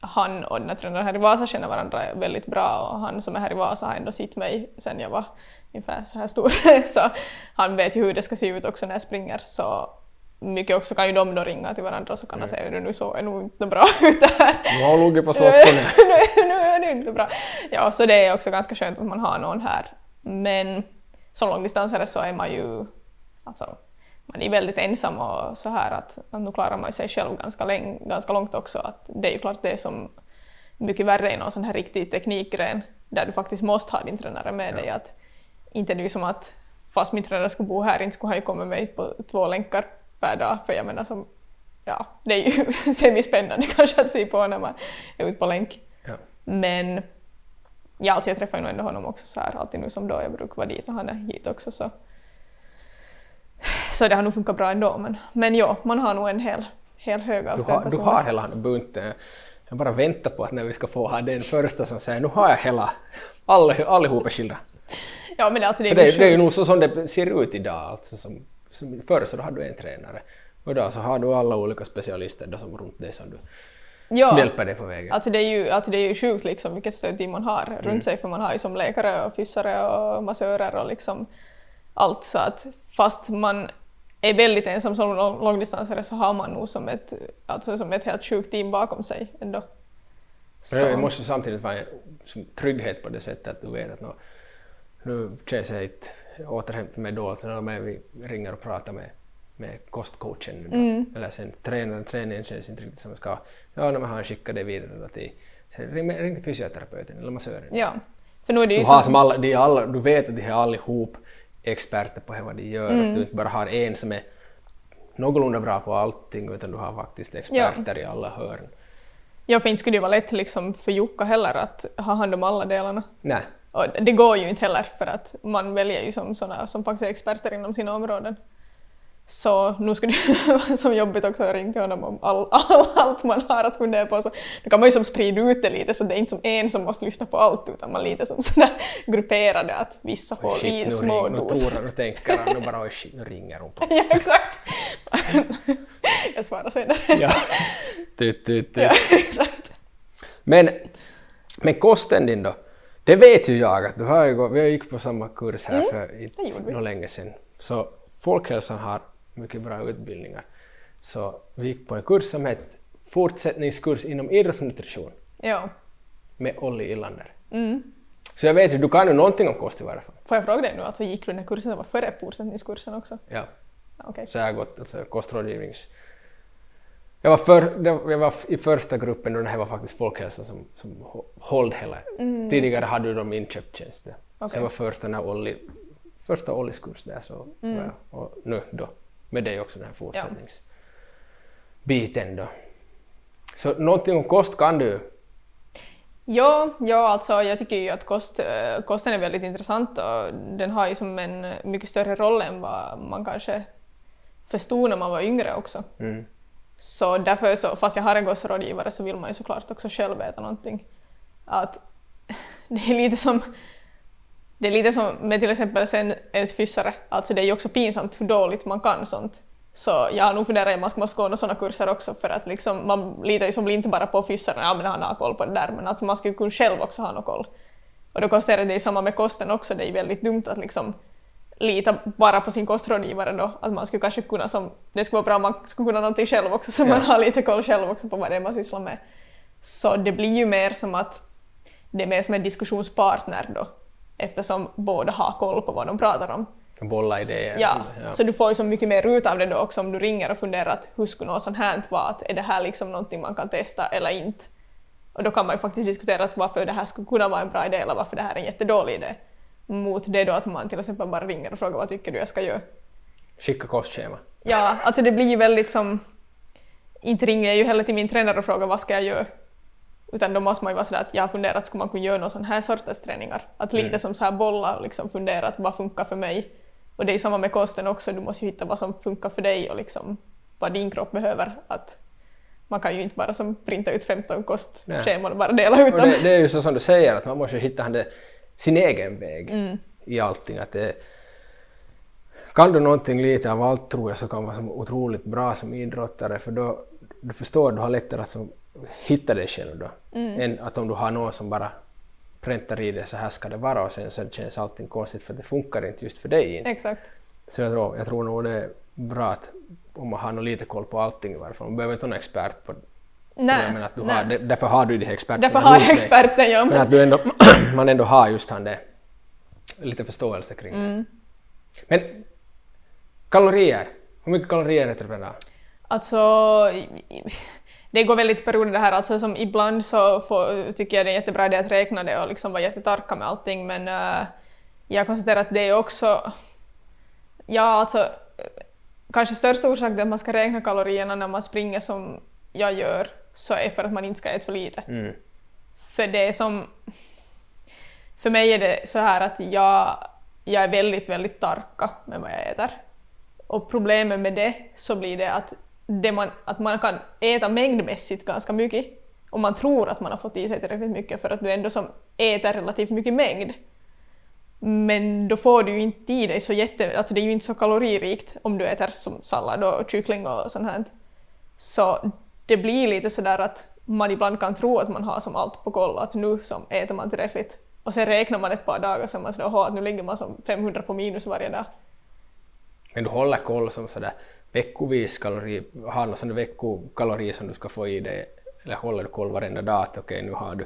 han och den här tränaren här i Vasa känner varandra väldigt bra och han som är här i Vasa har ändå sett mig sen jag var ungefär så här stor. [laughs] så han vet ju hur det ska se ut också när jag springer. Så mycket också kan ju de då ringa till varandra och så kan de säga att nu så är nog inte bra [laughs] ut här.
Nu har legat på soffan. [laughs]
nu, nu är det inte bra. Ja, så det är också ganska skönt att man har någon här. Men som långdistansare så är man ju alltså, man är väldigt ensam och så här att, att nu klarar man sig själv ganska, länge, ganska långt också. Att det är ju klart det som mycket värre i någon sån här riktig teknikgren där du faktiskt måste ha din tränare med dig. Att, inte ju som att fast min tränare skulle bo här inte skulle han ju komma med på två länkar per dag. För jag menar som, ja, det är ju [laughs] semispännande [laughs] kanske att se på när man är ute på länk.
Ja.
Men ja, alltså jag träffar ju ändå honom också så här alltid nu som då jag brukar vara dit och han är hit också så. Så det har nog funkat bra ändå men, men ja, man har nog en hel, hel hög av
Du du har hela bunten. Jag bara väntar på att när vi ska få ha den första som säger nu har jag hela, alla, allihopa skilda.
Ja men alltså, det är,
För det, det är ju nog så som det ser ut idag. Alltså som förr så då hade du en tränare. Och idag så har du alla olika specialister då som runt dig som, du, som
ja,
hjälper dig på vägen.
alltså det är ju, alltså det är ju sjukt liksom vilket stödteam man har
Mm.
runt sig för man har ju som läkare och fyssare och massörer och liksom allt så att fast man är väldigt ensam som lång- långdistansare så har man nog som ett, alltså som ett helt sjukt team bakom sig ändå.
Men det måste samtidigt vara en trygghet på det sättet att du vet att nå, nu känns jag inte återhämtat mig dåligt, så när vi ringer och pratar med, med kostcoachen nu då.
Mm.
Eller sen tränaren, träningen känns inte riktigt som jag ska. Ja, när man har skickat det vidare då till, sen ring, ring till fysioterapeuten eller massören.
Ja. För nu är det
Du,
ju
har
som,
alla, de alla, du vet att de är allihop experter på vad de gör,
Mm.
att du inte bara har en som är någorlunda bra på allting utan du har faktiskt experter i alla hörn.
ja, för inte skulle det vara lätt liksom för Jukka heller att ha hand om alla delarna.
Nej,
Och det går ju inte heller för att man väljer ju som såna som faktiskt är experter inom sina områden. Så nu skulle det [laughs] vara som jobbigt också att ringa till honom om all, [laughs] all, allt man har att fundera på. Så då kan man ju som sprida ut det lite så det är inte som en som måste lyssna på allt utan man lite som [laughs] sådär grupperade att vissa får
shit,
i små
ringer, nu
doser.
Tora, nu tänker han, nu bara oj shit, nu ringer hon på.
Ja, exakt. Jag svarar senare.
Ja. Tut, tut, tut.
Ja, exakt.
Men, men kosten din då? Det vet ju jag att du har ju vi gick på samma kurs här för
Mm, det
inte något länge sedan. Så folkhälsan har mycket bra utbildningar. Så vi gick på en kurs som hette fortsättningskurs inom idrottsnutrition
Ja.
med Olli Illander.
Mm.
Så jag vet ju, du kan ju någonting om kost i varje fall.
Får jag fråga dig nu, alltså gick du den här kursen, det var före fortsättningskursen också?
Ja.
Okej.
Så jag har gått alltså, kostrådgivnings... Jag var, för, jag var i första gruppen och det här var faktiskt folkhälsan som, som höll hela. Tidigare hade de inköpt tjänster. Så
Mm,
jag var första när Olli, första Ollis kurs där så
Mm.
var jag, och nu då med dig också den här fortsättningsbiten då. Så någonting om kost kan du?
Ja, ja, alltså jag tycker ju att kost, eh, kosten är väldigt intressant och den har ju som en mycket större roll än vad man kanske förstod när man var yngre också.
Mm.
Så därför, så, fast jag har en gossrådgivare, så vill man ju såklart också själv veta någonting. Att [laughs] det är lite som det är lite som med till exempel sen ens fyssare, alltså det är ju också pinsamt hur dåligt man kan sånt. Så jag har nog funderat om man ska gå några sådana kurser också för att liksom, man litar ju som inte bara på fyssaren, ja men han har koll på det där, men alltså man skulle kunna själv också ha någon koll. Och då konstaterar jag det är samma med kosten också, det är ju väldigt dumt att liksom lita bara på sin kostrådgivare då, att man skulle kanske kunna som, det skulle vara bra om man skulle kunna någonting själv också så
Ja.
man har lite koll själv också på vad det är man sysslar med. Så det blir ju mer som att det är mer som en diskussionspartner då, eftersom båda har koll på vad de pratar om.
Bolla idéer?
Ja,
där,
så du får ju så mycket mer ut av det då också om du ringer och funderar att hur skulle något sånt här vara, att är det här liksom någonting man kan testa eller inte? Och då kan man ju faktiskt diskutera att varför det här skulle kunna vara en bra idé eller varför det här är en jättedålig idé. Mot det då att man till exempel bara ringer och frågar vad tycker du jag ska göra?
Skicka kostschema.
Ja, alltså det blir ju väldigt som... Inte ringer jag ju heller till min tränare och frågar vad ska jag göra? Utan då måste man ju vara sådär att jag har funderat, skulle man kunna göra någon sån här sorters träningar? Att lite
Mm.
som så här bolla och liksom fundera att vad funkar för mig? Och det är ju samma med kosten också, du måste ju hitta vad som funkar för dig och liksom vad din kropp behöver. Att man kan ju inte bara som printa ut 15 kostscheman och bara dela ut dem.
det, det är ju så som du säger, att man måste ju hitta det, sin egen väg
Mm.
i allting. Att det, kan du någonting lite av allt tror jag så kan vara som otroligt bra som idrottare för då du förstår, du har lättare att som, hitta dig själv då.
Mm.
Än att om du har någon som bara präntar i det så här ska det vara och sen så känns allting konstigt för det funkar inte just för dig. Inte.
Exakt.
Så jag tror, jag tror nog det är bra att om man har lite koll på allting i varje fall. Man behöver inte vara expert på
Nej,
men att du
nej.
har, därför har du de här experterna
Därför har jag experten, ja.
Men att du ändå, [clears throat] man ändå har just han det, lite förståelse kring det.
Mm.
Men kalorier, hur mycket kalorier äter du per dag?
Alltså, det går väldigt perioder det här. Alltså, som ibland så får, tycker jag det är jättebra idé att räkna det och liksom vara jättetarka med allting, men eh, jag konstaterar att det är också... Ja, alltså, kanske största orsaken till att man ska räkna kalorierna när man springer som jag gör, så är för att man inte ska äta för lite.
Mm.
För det är som... För mig är det så här att jag, jag är väldigt, väldigt tarka med vad jag äter. Och problemet med det så blir det att, det man, att man kan äta mängdmässigt ganska mycket och man tror att man har fått i sig tillräckligt mycket för att du ändå som äter relativt mycket mängd. Men då får du ju inte i dig så jätte... Alltså det är ju inte så kaloririkt om du äter som sallad och kyckling och sånt här. Så det blir lite sådär att man ibland kan tro att man har som allt på koll, att nu som äter man tillräckligt. Och sen räknar man ett par dagar som är man sådär, att nu ligger man som 500 på minus varje dag.
Men du håller koll som sådär veckovis kalori, har någon sån veckokalori som du ska få i dig, eller håller du koll varenda dag att okej nu har du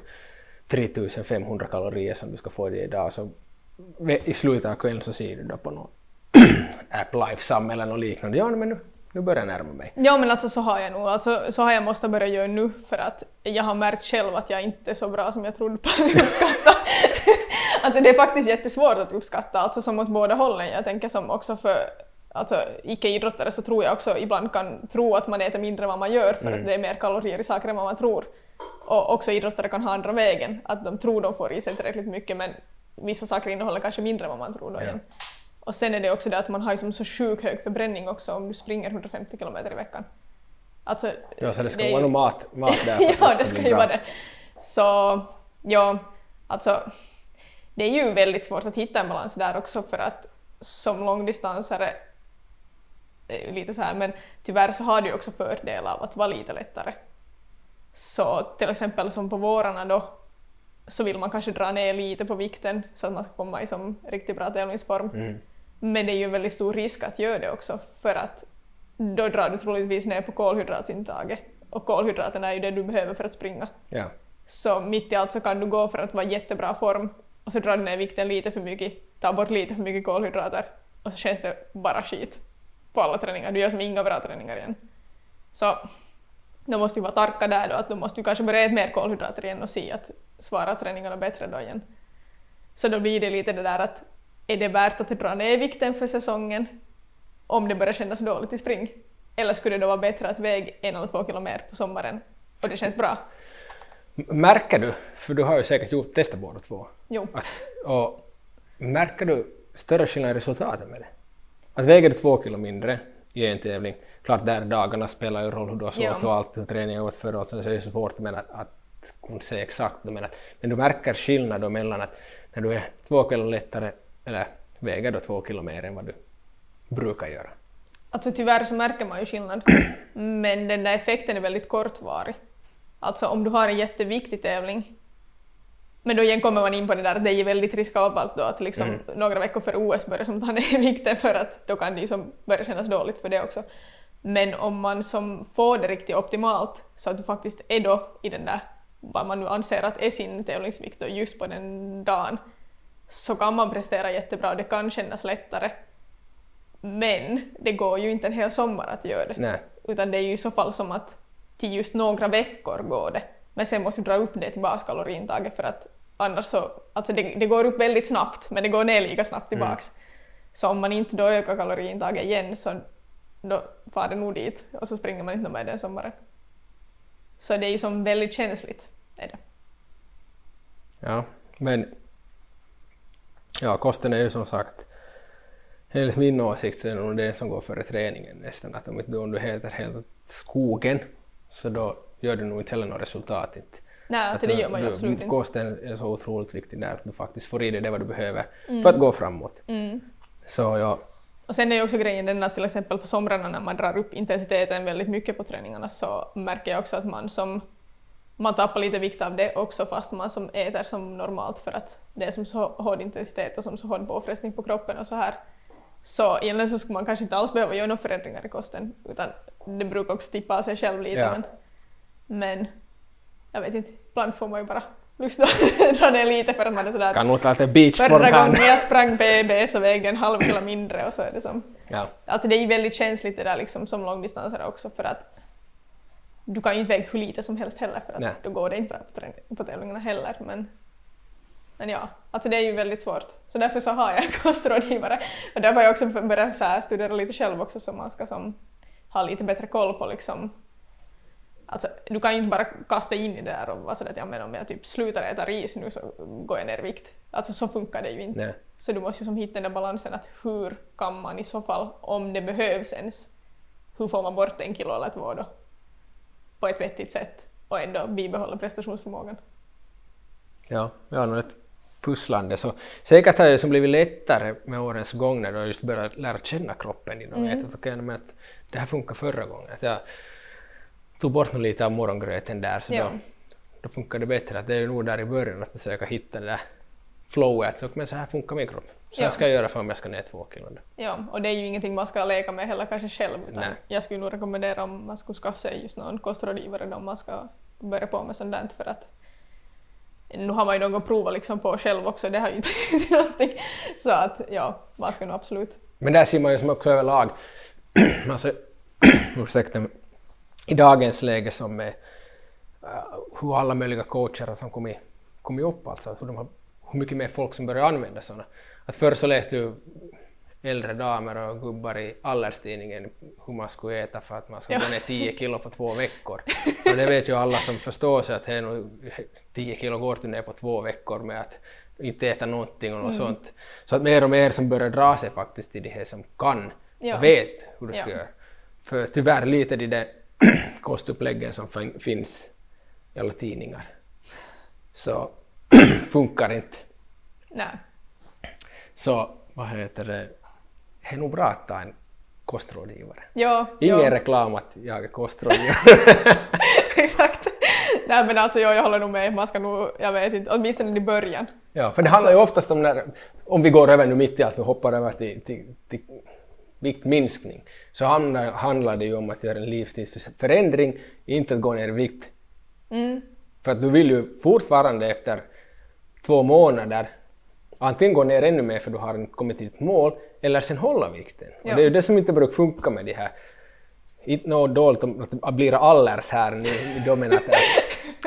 3500 kalorier som du ska få i dig idag, så i slutet av kvällen så ser du då på någon [clears throat] App Life Sum eller något liknande. Ja, men nu, nu börjar jag närma mig.
Ja men alltså så har jag nog, alltså, så har jag måste börja göra nu för att jag har märkt själv att jag inte är så bra som jag trodde på att uppskatta. [laughs] alltså det är faktiskt jättesvårt att uppskatta, alltså som åt båda hållen. Jag tänker som också för alltså, icke-idrottare så tror jag också ibland kan tro att man äter mindre än vad man gör för mm. att det är mer kalorier i saker än vad man tror. Och också idrottare kan ha andra vägen, att de tror de får i sig tillräckligt mycket men vissa saker innehåller kanske mindre än vad man tror. Då igen. Och sen är det också det att man har liksom så sjukt hög förbränning också om du springer 150 kilometer i veckan.
Alltså, ja, så det ska det vara ju... mat, mat där [laughs]
Ja, det ska ju vara det. Så ja, alltså det är ju väldigt svårt att hitta en balans där också för att som långdistansare det ju lite så här, men tyvärr så har du också fördel av att vara lite lättare. Så till exempel som på vårarna då så vill man kanske dra ner lite på vikten så att man ska komma i som riktigt bra tävlingsform. Mm. Men det är ju en väldigt stor risk att göra det också för att då drar du troligtvis ner på kolhydratsintaget och kolhydraterna är ju det du behöver för att springa.
Ja.
Så mitt i allt så kan du gå för att vara i jättebra form och så drar du ner vikten lite för mycket, tar bort lite för mycket kolhydrater och så känns det bara skit på alla träningar. Du gör som inga bra träningar igen. Så då måste vi vara tarka där då, att då måste vi kanske börja äta mer kolhydrater igen och se att svara träningarna bättre då igen. Så då blir det lite det där att är det värt att dra ner vikten för säsongen om det börjar kännas dåligt i spring? Eller skulle det då vara bättre att väga en eller två kilo mer på sommaren och det känns bra?
Märker du, för du har ju säkert gjort testat båda två,
jo.
Att, och märker du större skillnad i resultaten med det? Att väger du två kilo mindre i en tävling, klart där dagarna spelar ju roll hur du har sovit och allt, hur träningen gått och så är det så svårt men att, att kunna säga exakt, men, att, men du märker skillnad då mellan att när du är två kilo lättare eller väger då två mer än vad du brukar göra.
Alltså tyvärr så märker man ju skillnad, men den där effekten är väldigt kortvarig. Alltså om du har en jätteviktig tävling, men då igen kommer man in på det där att det är väldigt riskabelt då att liksom mm. några veckor före OS börja som ta ner [laughs] vikten för att då kan det ju som börja kännas dåligt för det också. Men om man som får det riktigt optimalt så att du faktiskt är då i den där, vad man nu anser att är sin tävlingsvikt just på den dagen, så kan man prestera jättebra och det kan kännas lättare. Men det går ju inte en hel sommar att göra det.
Nej.
Utan det är ju i så fall som att till just några veckor går det. Men sen måste du dra upp det till baskaloriintaget för att annars så, alltså det, det, går upp väldigt snabbt men det går ner lika snabbt tillbaks. Mm. Så om man inte då ökar kaloriintaget igen så då far det nog dit och så springer man inte med den sommaren. Så det är ju som väldigt känsligt. Är det.
Ja, men Ja, kosten är ju som sagt, enligt min åsikt så är det nog det som går före träningen nästan. Att om, inte, om du heter helt skogen så då gör du nog inte heller något resultat. Inte.
Nej, att det gör man ju
du,
absolut inte.
Kosten är så otroligt viktig där att du faktiskt får i dig det vad du behöver mm. för att gå framåt.
Mm.
Så ja.
Och sen är ju också grejen den att till exempel på somrarna när man drar upp intensiteten väldigt mycket på träningarna så märker jag också att man som man tappar lite vikt av det också fast man som äter som normalt för att det är som så hård intensitet och som så hård påfrestning på kroppen och så här. Så egentligen så skulle man kanske inte alls behöva göra några förändringar i kosten utan det brukar också tippa av sig själv lite. Ja. Men, men jag vet inte, ibland får man ju bara att [laughs] dra ner lite för att man är sådär
kan nog lite beachform
Förra gången jag sprang BB så vägde en halv kilo mindre och så är det som...
Ja.
Alltså det är ju väldigt känsligt det där liksom som långdistansare också för att du kan ju inte väga hur lite som helst heller för att Nej. då går det inte bra på, på tävlingarna heller. Men, men ja, alltså det är ju väldigt svårt. Så därför så har jag [laughs] kostrådgivare. Och därför har jag också börjat så studera lite själv också så man ska som, ha lite bättre koll på liksom Alltså, du kan ju inte bara kasta in i det där och vara sådär att ja, men om jag typ slutar äta ris nu så går jag ner i vikt. Alltså så funkar det ju inte.
Nej.
Så du måste ju som hitta den där balansen att hur kan man i så fall, om det behövs ens, hur får man bort en kilo eller två då? På ett vettigt sätt och ändå bibehålla prestationsförmågan.
Ja, ja nu ett pusslande. Så säkert har det som blivit lättare med årens gång när du har just börjat lära känna kroppen och mm. vet att, okay, men att det här funkar förra gången. Att jag tog bort lite av morgongröten där så ja. då, då funkar det bättre. Att det är nog där i början att försöka hitta det där flowet. Så, men så här funkar min kropp. Så här ska jag göra för om jag ska ner två kilo.
Ja, och det är ju ingenting man ska leka med heller kanske själv. Utan jag skulle nog rekommendera om man skulle skaffa sig just någon kostrådgivare om man ska börja på med sånt där för att nu har man ju något provat liksom på själv också, det har ju inte blivit någonting. Så att ja, man ska nog absolut.
Men där ser man ju som också överlag, [clears throat] alltså, [clears throat] ursäkta, i dagens läge som är uh, hur alla möjliga coacher som kommit, kommit upp, alltså hur, de har, hur mycket mer folk som börjar använda sådana. Att förr så läste ju äldre damer och gubbar i Allerstidningen hur man skulle äta för att man ska gå ner 10 kilo på två veckor. Och det vet ju alla som förstår sig att 10 kilo går du ner på två veckor med att inte äta någonting och något mm. sånt. Så att mer och mer som börjar dra sig faktiskt till de här som kan ja. och vet hur de ska ja. göra. För tyvärr lite de där [clears throat] kostuppläggen som finns i alla tidningar så [clears throat] funkar inte.
Nej.
Så vad heter det, det är nog bra att ta en kostrådgivare.
Ja,
Ingen
ja.
reklam att jag är kostrådgivare. [laughs]
Exakt. Nej men alltså jag, jag håller nog med, man ska nog, jag vet inte, åtminstone i början.
Ja, för det handlar ju oftast om när, om vi går över nu mitt i allt, vi hoppar över till, till, till viktminskning, så handlar, handlar det ju om att göra en livsstilsförändring, inte att gå ner i vikt.
Mm.
För att du vill ju fortfarande efter två månader antingen gå ner ännu mer för du har inte kommit till ditt mål, eller sen hålla vikten. Ja. Och det är ju det som inte brukar funka med de här inte något dåligt om att bli allers här i domen att,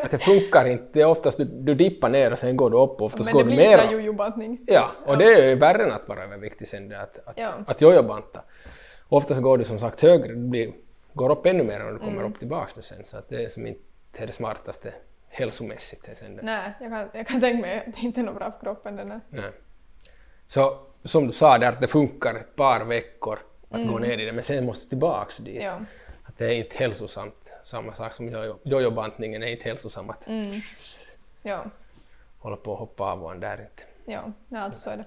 att det funkar inte. Det är oftast du, du dippar ner och sen går du upp och oftast går du mer. Men
det blir jojo-bantning.
Ja, och ja. det är ju värre än att vara överviktig sen det att, att, ja. att jojo-banta. Oftast går du som sagt högre, du blir, går upp ännu mer och du kommer mm. upp tillbaka sen så att det är som inte är det smartaste hälsomässigt. Sen.
Nej, jag kan, jag kan tänka mig att det inte är något bra för kroppen. Den
Nej. Så som du sa där, att det funkar ett par veckor att mm. gå ner i det, men sen måste tillbaks dit.
Ja.
Att det är inte hälsosamt. Samma sak som jojobantningen är inte hälsosamt att
mm. ja.
hålla på och hoppa av och där inte.
Ja, nej, alltså så är det.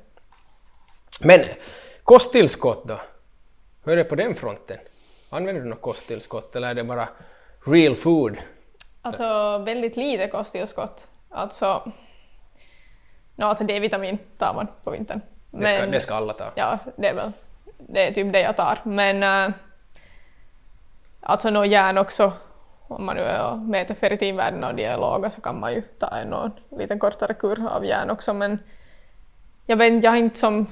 Men kosttillskott då? Hur är det på den fronten? Använder du något kosttillskott eller är det bara real food?
Alltså väldigt lite kosttillskott. Alltså, no, alltså D-vitamin tar man på vintern.
Men, det, ska, det ska alla ta?
Ja, det är väl det är typ det jag tar. Men äh, alltså något järn också, om man nu är och mäter ferritinvärdena och de är låga så kan man ju ta en någon lite kortare kur av järn också. Men jag vet jag har inte som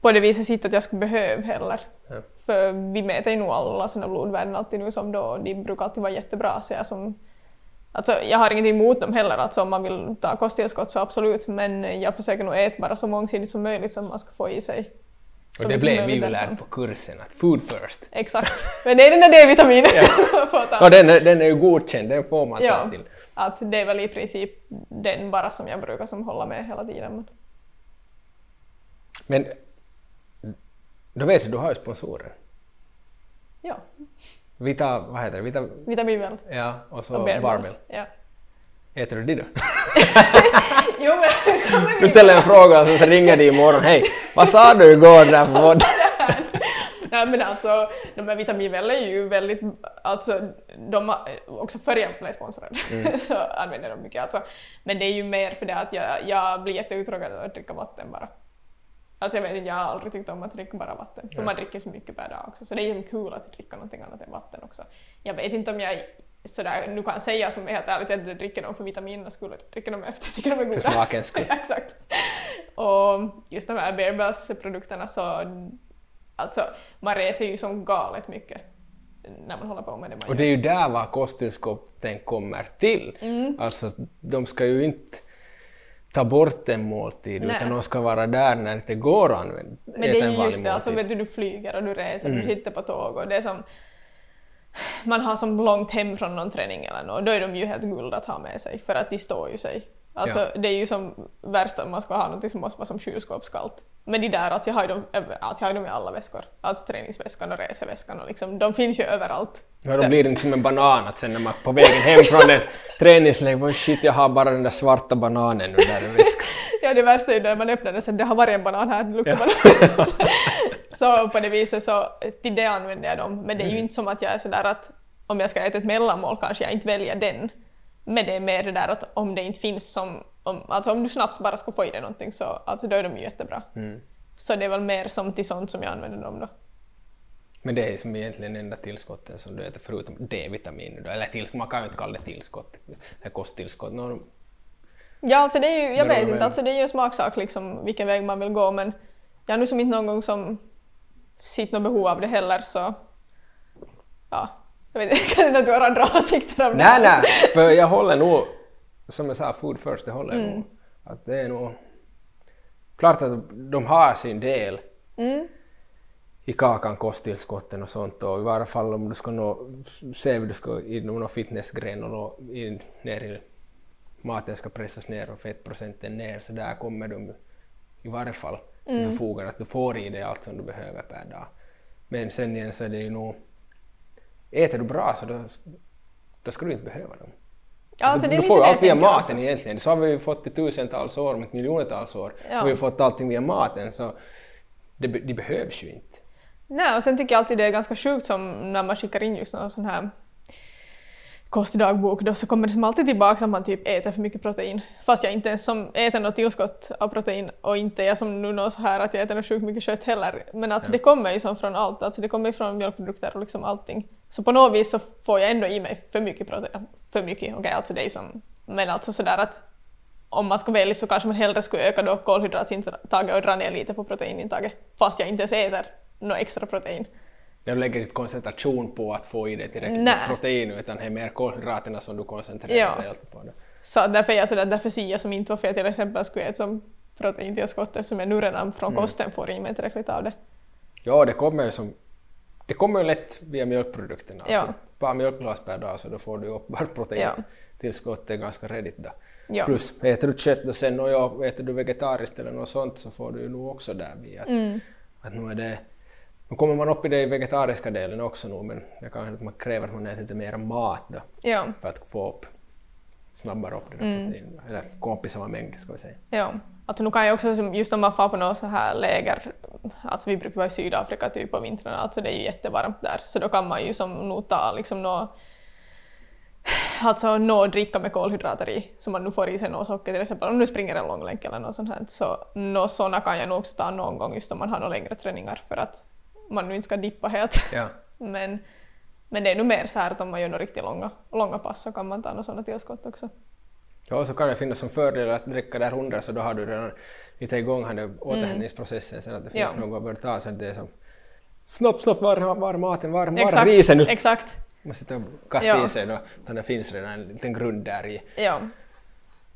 på det viset sett att jag skulle behöva heller. Ja. För vi mäter ju nog alla sina blodvärden alltid nu som då, de brukar alltid vara jättebra. Så jag, som, alltså, jag har ingenting emot dem heller, alltså, om man vill ta kosttillskott så absolut, men jag försöker nog äta bara så mångsidigt som möjligt så att man ska få i sig
och det blev vi ju lärda på kursen, att food first.
Exakt. Men det är den där D-vitaminen
ja. [laughs] Och den, är, den är ju godkänd, den får man ja, ta till.
Att det är väl i princip den bara som jag brukar som hålla med hela tiden.
Men då vet du, du har ju sponsorer.
Ja.
Vita, vad heter det? Vita...
Vitaminvel.
Ja, och så och Barbell.
Ja.
Äter du det då? [laughs]
jo men...
Du ställer en fråga och så ringer de imorgon. Hej, vad sa du igår där på [laughs]
Nej men alltså, de här vitaminväl är ju väldigt, alltså de har, också före jag blev sponsrad mm. [laughs] så använder de mycket alltså. Men det är ju mer för det att jag, jag blir jätteuttråkad av att dricka vatten bara. Alltså jag vet inte, jag har aldrig tyckt om att dricka bara vatten. För ja. man dricker så mycket per dag också. Så det är ju kul att dricka någonting annat än vatten också. Jag vet inte om jag sådär, nu kan säga som är helt ärligt jag dricker dem för vitaminernas skull, jag dricker dem efter jag tycker de är goda.
För smakens skull. [laughs]
Exakt. Och just de här Bearbells-produkterna så, alltså man reser ju som galet mycket när man håller på med det.
och det är ju där vad kosttillskotten kommer till.
Mm.
Alltså de ska ju inte ta bort en måltid Nej. utan de ska vara där när det går att använda
Men det är ju just det, alltså vet du, du flyger och du reser, mm. du sitter på tåg och det är som man har som långt hem från någon träning eller något, då är de ju helt guld att ha med sig för att de står ju sig. Alltså ja. det är ju som värst om man ska ha något som måste vara som kylskåpskallt. Men de där, alltså jag har ju dem, alltså jag har dem i alla väskor. Alltså träningsväskan och reseväskan och liksom, de finns ju överallt.
Ja, då blir det inte som en banan att sen när man på vägen hem från ett träningsläger, shit jag har bara den där svarta bananen nu där i väskan. [laughs]
ja det värsta är ju när man öppnar den sen, det har varit en banan här, det luktar ja. [laughs] Så på det viset så till det använder jag dem. Men det är ju mm. inte som att jag är sådär att om jag ska äta ett mellanmål kanske jag inte väljer den. Men det är mer det där att om det inte finns som, om, alltså om du snabbt bara ska få i dig någonting så alltså då är de ju jättebra.
Mm.
Så det är väl mer som till sånt som jag använder dem då.
Men det är som egentligen enda tillskotten som du äter förutom D-vitamin. Eller tillskott, man kan ju inte kalla det tillskott, det kosttillskott.
Ja, alltså det är ju, jag vet inte, alltså det är ju en smaksak liksom vilken väg man vill gå men jag har nu som inte någon gång som sett något behov av det heller så ja, jag vet inte, [laughs] att du har andra åsikter om det?
Nej, nej, för jag håller nog, som jag sa, food first, det håller jag
Mm.
nog. Att det är nog... Klart att de har sin del
Mm.
i kakan, kosttillskotten och sånt och i varje fall om du ska nå, se du ska inom någon fitnessgren och nå in, ner i maten ska pressas ner och fettprocenten ner så där kommer de i varje fall till
Mm.
förfogande att du får i dig allt som du behöver per dag. Men sen igen så är det ju nog, äter du bra så då, då ska du inte behöva dem.
Ja, alltså
du,
det
du får ju
det
allt via maten
också.
egentligen. Så har vi ju fått i tusentals år, om inte miljontals år.
Ja.
Och vi har fått allting via maten så det, be- de behövs ju inte.
Nej, och sen tycker jag alltid det är ganska sjukt som när man skickar in just någon sån här kostdagbok då så kommer det som alltid tillbaka att man typ äter för mycket protein. Fast jag inte ens som äter något tillskott av protein och inte jag som nu någon så här att jag äter sjukt mycket kött heller. Men alltså det kommer ju som från allt, alltså det kommer från mjölkprodukter och liksom allting. Så på något vis så får jag ändå i mig för mycket protein. För mycket, okej alltså det är som, men alltså sådär att om man ska välja så kanske man hellre skulle öka då kolhydratsintaget och dra ner lite på proteinintaget fast jag inte ens äter något extra protein.
Du lägger inte koncentration på att få i dig tillräckligt med protein utan det är mer kolhydraterna som du koncentrerar
Ja.
dig på. Då.
Så därför är jag sådär, därför säger jag som inte varför jag till exempel skulle äta som proteintillskott eftersom jag nu redan från kosten får i mig tillräckligt av det.
Ja, det kommer ju som det kommer ju lätt via mjölkprodukterna.
Ja.
Alltså, bara mjölkglas per dag så då får du upp bara
Ja.
proteintillskottet ganska redigt då.
Ja.
Plus äter du kött och sen och ja, äter du vegetariskt eller något sånt så får du ju nog också där via.
Mm.
Att nu är det nu kommer man upp i det vegetariska delen också nu men det kanske att man kräver att man äter lite mer mat då
Ja,
för att få upp snabbare upp det där
Mm.
Eller gå upp i samma mängd ska vi säga.
ja. Alltså nu kan jag också, just om man får på något så här läger, alltså vi brukar vara i Sydafrika typ på vintrarna, alltså det är ju jättevarmt där, så då kan man ju som nog ta liksom nå Alltså nå dricka med kolhydrater i, så man nu får i sig något socker till exempel om du springer en långlänk eller något sånt här. Så nå såna kan jag nog också ta någon gång just om man har några längre träningar för att man nu inte ska dippa helt.
Ja. [laughs]
Men, men det är nog mer så här att om man gör några riktigt långa, långa pass så kan man ta några sådana tillskott också.
Ja, så kan det finnas som fördel att dricka där hundra så då har du redan lite igång här nu återhämtningsprocessen sen att det finns
Ja.
något att börja ta så att det är som snabbt, snabbt, var, var maten, var, var
Exakt,
risen nu?
exakt.
Man sitter och kastar
Ja.
i sig då, utan det finns redan en liten grund där i.
Ja.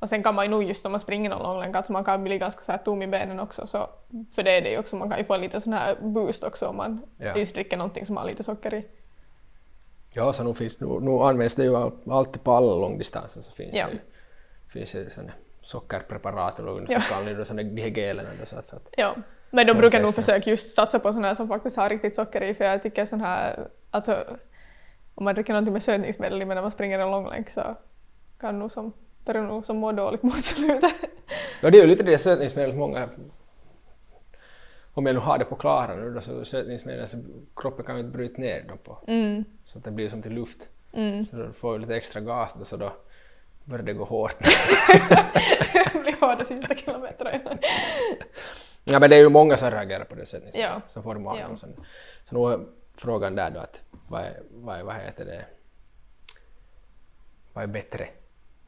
Och sen kan man ju nog just om man springer någon långlänk, att man kan bli ganska så här tom i benen också. Så för det är det ju också, man kan ju få lite sån här boost också om man
Ja.
just dricker någonting som har lite socker i.
Ja, så nu, finns, nu, nu används det ju all, alltid på alla långdistanser så finns
Ja.
det finns det sådana sockerpreparat eller
Ja.
vad man sådana gelerna då, så att,
Ja. Men de brukar nog försöka just satsa på här som faktiskt har riktigt socker i, för jag tycker sån här, alltså om man dricker någonting med sötningsmedel i när man springer en långlänk så kan nog som, nog som må dåligt mot slutet.
Ja, det är ju lite det sötningsmedel många... Om jag nu har det på klara nu då, så sötningsmedel så kroppen kan ju inte bryta ner dem på.
Mm.
Så att det blir som till luft.
Mm.
Så då får du lite extra gas då, så då börjar det gå hårt. [laughs]
blir hårda sista kilometrarna.
ja, men det är ju många som reagerar på det sättet.
Ja.
Så får magen.
Ja.
Sen, så nu är frågan där då att vad är, vad är, vad heter det, vad är bättre?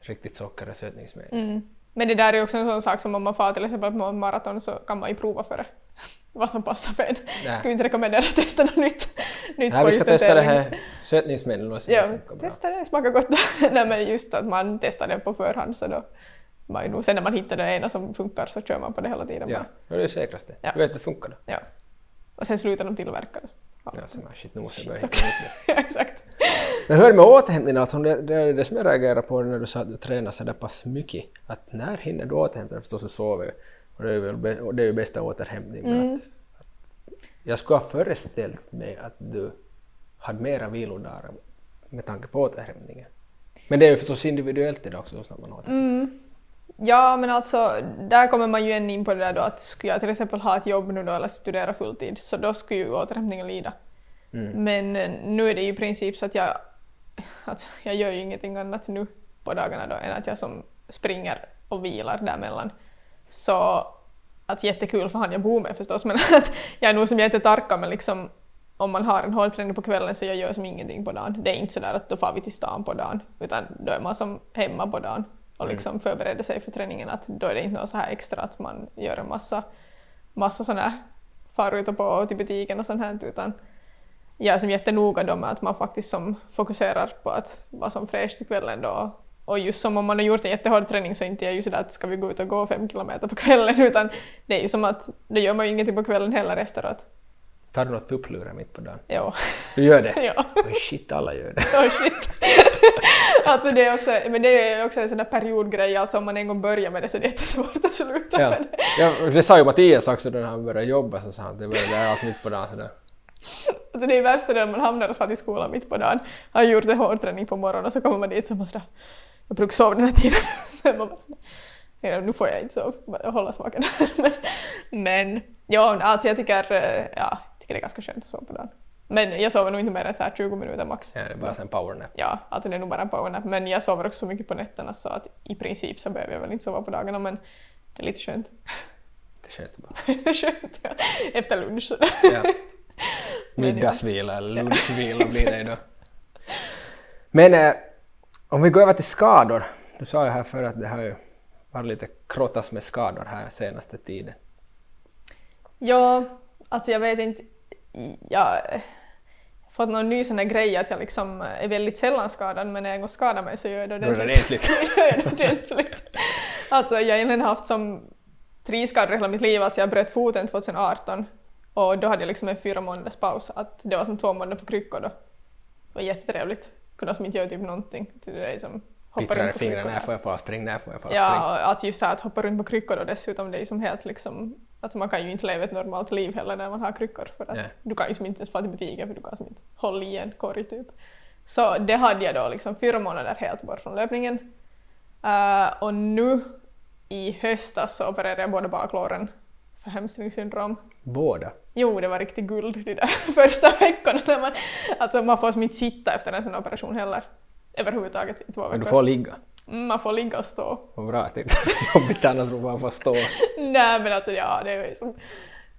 Riktigt socker eller sötningsmedel?
Mm. Men det där är också en sån sak som om man far till exempel på maraton så kan man ju prova för det. Vad som passar för en.
Nej.
Skulle inte rekommendera att testa något nytt, nytt
Nej, vi ska testa det här sötningsmedlet och se
Ja,
det
testa det, smakar gott. [laughs] Nej men just att man testar det på förhand så då man ju sen när man hittar det ena som funkar så kör man på det hela tiden
Ja, det är det säkraste.
Ja.
Du vet att det funkar då.
Ja. Och sen slutar de tillverka det. Ja.
Så man shit, nu måste jag börja hitta nytt. [laughs]
Exakt.
Men hur är det med återhämtningen? Alltså, det, det är det som jag reagerar på när du sa att du tränar så där pass mycket. Att när hinner du återhämta dig? Förstås du sover ju. och det är, och det är ju bästa återhämtning. Men
Mm.
att, att jag skulle ha föreställt mig att du hade mera vilodagar med tanke på återhämtningen. Men det är ju förstås individuellt där också hur snabbt man återhämtar
Mm. Ja, men alltså där kommer man ju än in på det där då att skulle jag till exempel ha ett jobb nu då eller studera fulltid så då skulle ju återhämtningen lida. Men eh, nu är det ju i princip så att jag, [laughs] alltså, jag gör ju ingenting annat nu på dagarna då än att jag som springer och vilar däremellan. Så att jättekul för han jag bor med förstås men [laughs] att jag är nog som jättetarka men liksom om man har en hårdträning på kvällen så jag gör som ingenting på dagen. Det är inte sådär att då far vi till stan på dagen utan då är man som hemma på dagen. Och liksom förbereder sig för träningen. Att då är det inte något så här extra att man gör en massa, massa sådana här far ut och på till butiken och sånt här utan jag är som jättenoga då med att man faktiskt som fokuserar på att vara som fräsch till kvällen då och just som om man har gjort en jättehård träning så inte är ju sådär att ska vi gå ut och gå fem kilometer på kvällen [laughs] utan det är ju som att då gör man ju ingenting på kvällen heller efteråt.
Tar du något tupplurar mitt på dagen?
Jo.
Du gör det? [laughs]
ja.
Oh shit, alla gör det.
Oh shit. [laughs] [laughs] alltså det är också, men det är också en sån där periodgrej, alltså om man en gång börjar med det så är det jättesvårt att sluta
Ja.
med det.
Ja, det sa ju Mattias också när han började jobba så sa han att det började allt mitt på dagen sådär.
Alltså det är värsta när man hamnar och far till skolan mitt på dagen, har gjort en hård träning på morgonen och så kommer man dit så man sådär, jag brukar sova den här tiden. [laughs] så man bara sådär, ja, nu får jag inte sova, hålla smaken [laughs] men, men ja, alltså jag tycker, eh, ja, jag tycker det är ganska skönt att sova på dagen. Men jag sover nog inte mer än så här 20 minuter max.
Ja, det är bara en powernap.
Ja, alltså det är nog bara en powernap. Men jag sover också så mycket på nätterna så att i princip så behöver jag väl inte sova på dagarna men det är lite skönt.
Det sköter bara. [laughs]
det är skönt, ja. Efter lunch.
Ja. [laughs] Middagsvila eller lunchvila blir det då. Men eh, om vi går över till skador. Du sa ju här förr att det har ju varit lite krottas med skador här senaste tiden.
Ja, alltså jag vet inte. Jag fått någon ny sån här grej att jag liksom är väldigt sällan skadad men när jag en gång skadar mig så gör jag det ordentligt.
ordentligt. [laughs]
Alltså jag har egentligen haft som tre skador hela mitt liv. Alltså jag bröt foten 2018 och då hade jag liksom en fyra månaders paus. Att det var som två månader på kryckor då. Det var jättetrevligt. Kunde som inte göra typ någonting. Det är som
Pittrar i
runt på
fingrarna, när får jag få spring, när får jag få spring.
Ja, att just här att hoppa runt på kryckor och dessutom det är som helt liksom att man kan ju inte leva ett normalt liv heller när man har kryckor för att
Nej.
du kan ju som inte ens fara till butiken för du kan som inte hålla i en korg typ. Så det hade jag då liksom fyra månader helt bort från löpningen. Eh, och nu i höstas så opererade jag båda baklåren för hamstringsyndrom.
Båda.
Jo, det var riktigt guld de där [laughs] första veckorna. När man, alltså man får som inte sitta efter en sån operation heller. Överhuvudtaget i två veckor.
Men du får ligga.
Mm, Man får ligga och stå.
Vad bra, jag tänkte [laughs] jobbigt annars tror man får stå. [laughs]
Nej men alltså ja, det ju som...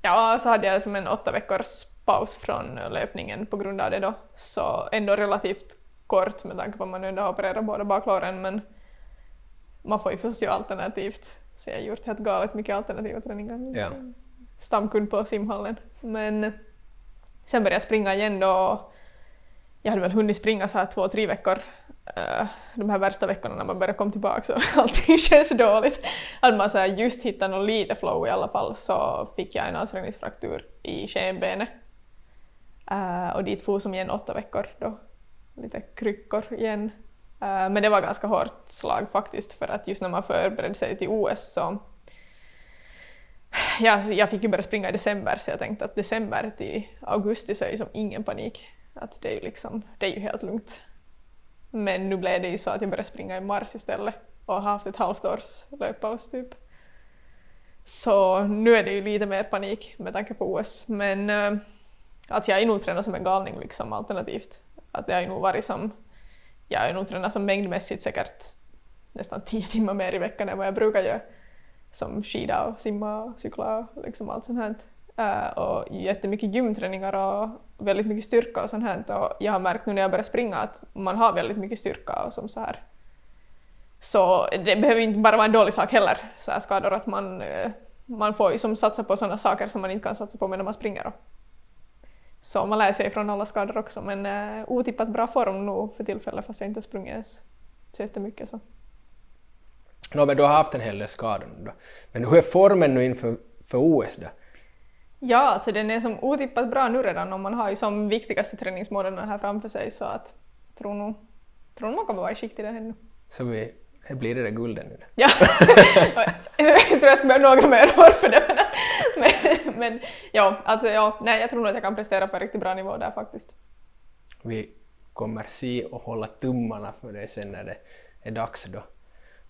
Ja, så hade jag som en åtta veckors paus från löpningen på grund av det då. Så ändå relativt kort med tanke på att man ändå har opererat båda baklåren men man får ju förstås göra alternativt. Så jag har gjort helt galet mycket alternativa träningar.
Ja.
Stamkund på simhallen. Men sen började jag springa igen då. Jag hade väl hunnit springa så här två, tre veckor Äh, de här värsta veckorna när man börjar komma tillbaka så [laughs] allting känns dåligt. Hade man så här just hittat någon lite flow i alla fall så fick jag en ansträngningsfraktur i skenbenet. Uh, och dit for som igen åtta veckor då. Lite kryckor igen. Uh, men det var ganska hårt slag faktiskt för att just när man förberedde sig till OS så jag, jag fick ju börja springa i december så jag tänkte att december till augusti så är ju som ingen panik. Att det är ju liksom, det är ju helt lugnt. Men nu blev det ju så att jag började springa i mars istället och har haft ett halvt års löppaus typ. Så nu är det ju lite mer panik med tanke på OS. Men äh, att jag är nog tränad som en galning liksom alternativt. Att det har ju nog varit som, jag är nog tränat som mängdmässigt säkert nästan tio timmar mer i veckan än vad jag brukar göra. Som skida och simma och cykla och liksom allt sånt här. Och jättemycket gymträningar och väldigt mycket styrka och sånt här. Och jag har märkt nu när jag börjar springa att man har väldigt mycket styrka och som så här. Så det behöver inte bara vara en dålig sak heller, så här skador, att man, eh, man får ju som satsa på sådana saker som man inte kan satsa på medan man springer. Så man lär sig från alla skador också, men uh, otippat bra form nog för tillfället fast jag inte har sprungit ens så jättemycket. Så.
No, men du har haft en hel del skador nu då. Men hur är formen nu inför för OS då?
Ja, alltså den är som otippat bra nu redan och man har ju som viktigaste träningsmånaderna här framför sig så att tror nog, tror nog man kommer vara i skick till det här nu.
Så vi, blir det där gulden nu då.
Ja, [laughs] jag tror jag ska behöva några mer år för det. Men, men, men ja, alltså ja, nej, jag tror nog att jag kan prestera på en riktigt bra nivå där faktiskt.
Vi kommer se och hålla tummarna för dig sen när det är dags då.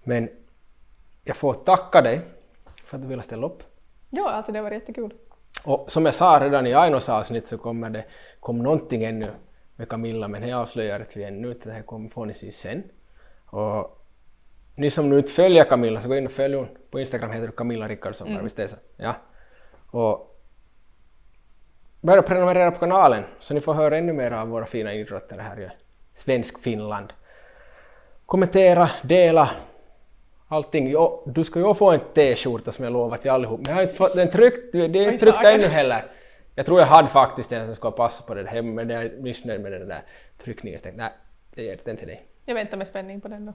Men jag får tacka dig för att du ville ställa upp.
Ja, alltså det var jättekul.
Och som jag sa redan i Ainos avsnitt så kommer det kom någonting ännu med Camilla men det avslöjar inte vi ännu inte, det här kommer får ni se sen. Och ni som nu inte följer Camilla så gå in och följ hon. På Instagram heter du Camilla Rickardsson, mm. visst är det så? Ja. Och börja prenumerera på kanalen så ni får höra ännu mer av våra fina idrottare här i svensk Finland. Kommentera, dela, allting. Jo, du ska ju få en t-skjorta som jag lovat till allihop, men jag har inte fått den tryckt, det är inte tryckt ännu heller. Jag tror jag hade faktiskt en som skulle passa på det hem, men jag är missnöjd med den där tryckningen. Så tänkte, nej, jag ger den till dig.
Jag väntar med spänning på den då.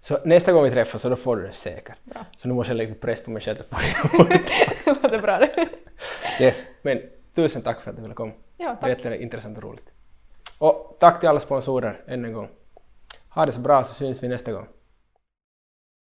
Så nästa gång vi träffas så då får du den säkert.
Bra.
Så nu måste jag lägga press på mig själv att få det. [laughs]
Det låter bra det.
Yes, men tusen tack för att du ville komma.
Ja,
Det var
tack.
jätteintressant och roligt. Och tack till alla sponsorer än en gång. Ha det så bra så syns vi nästa gång.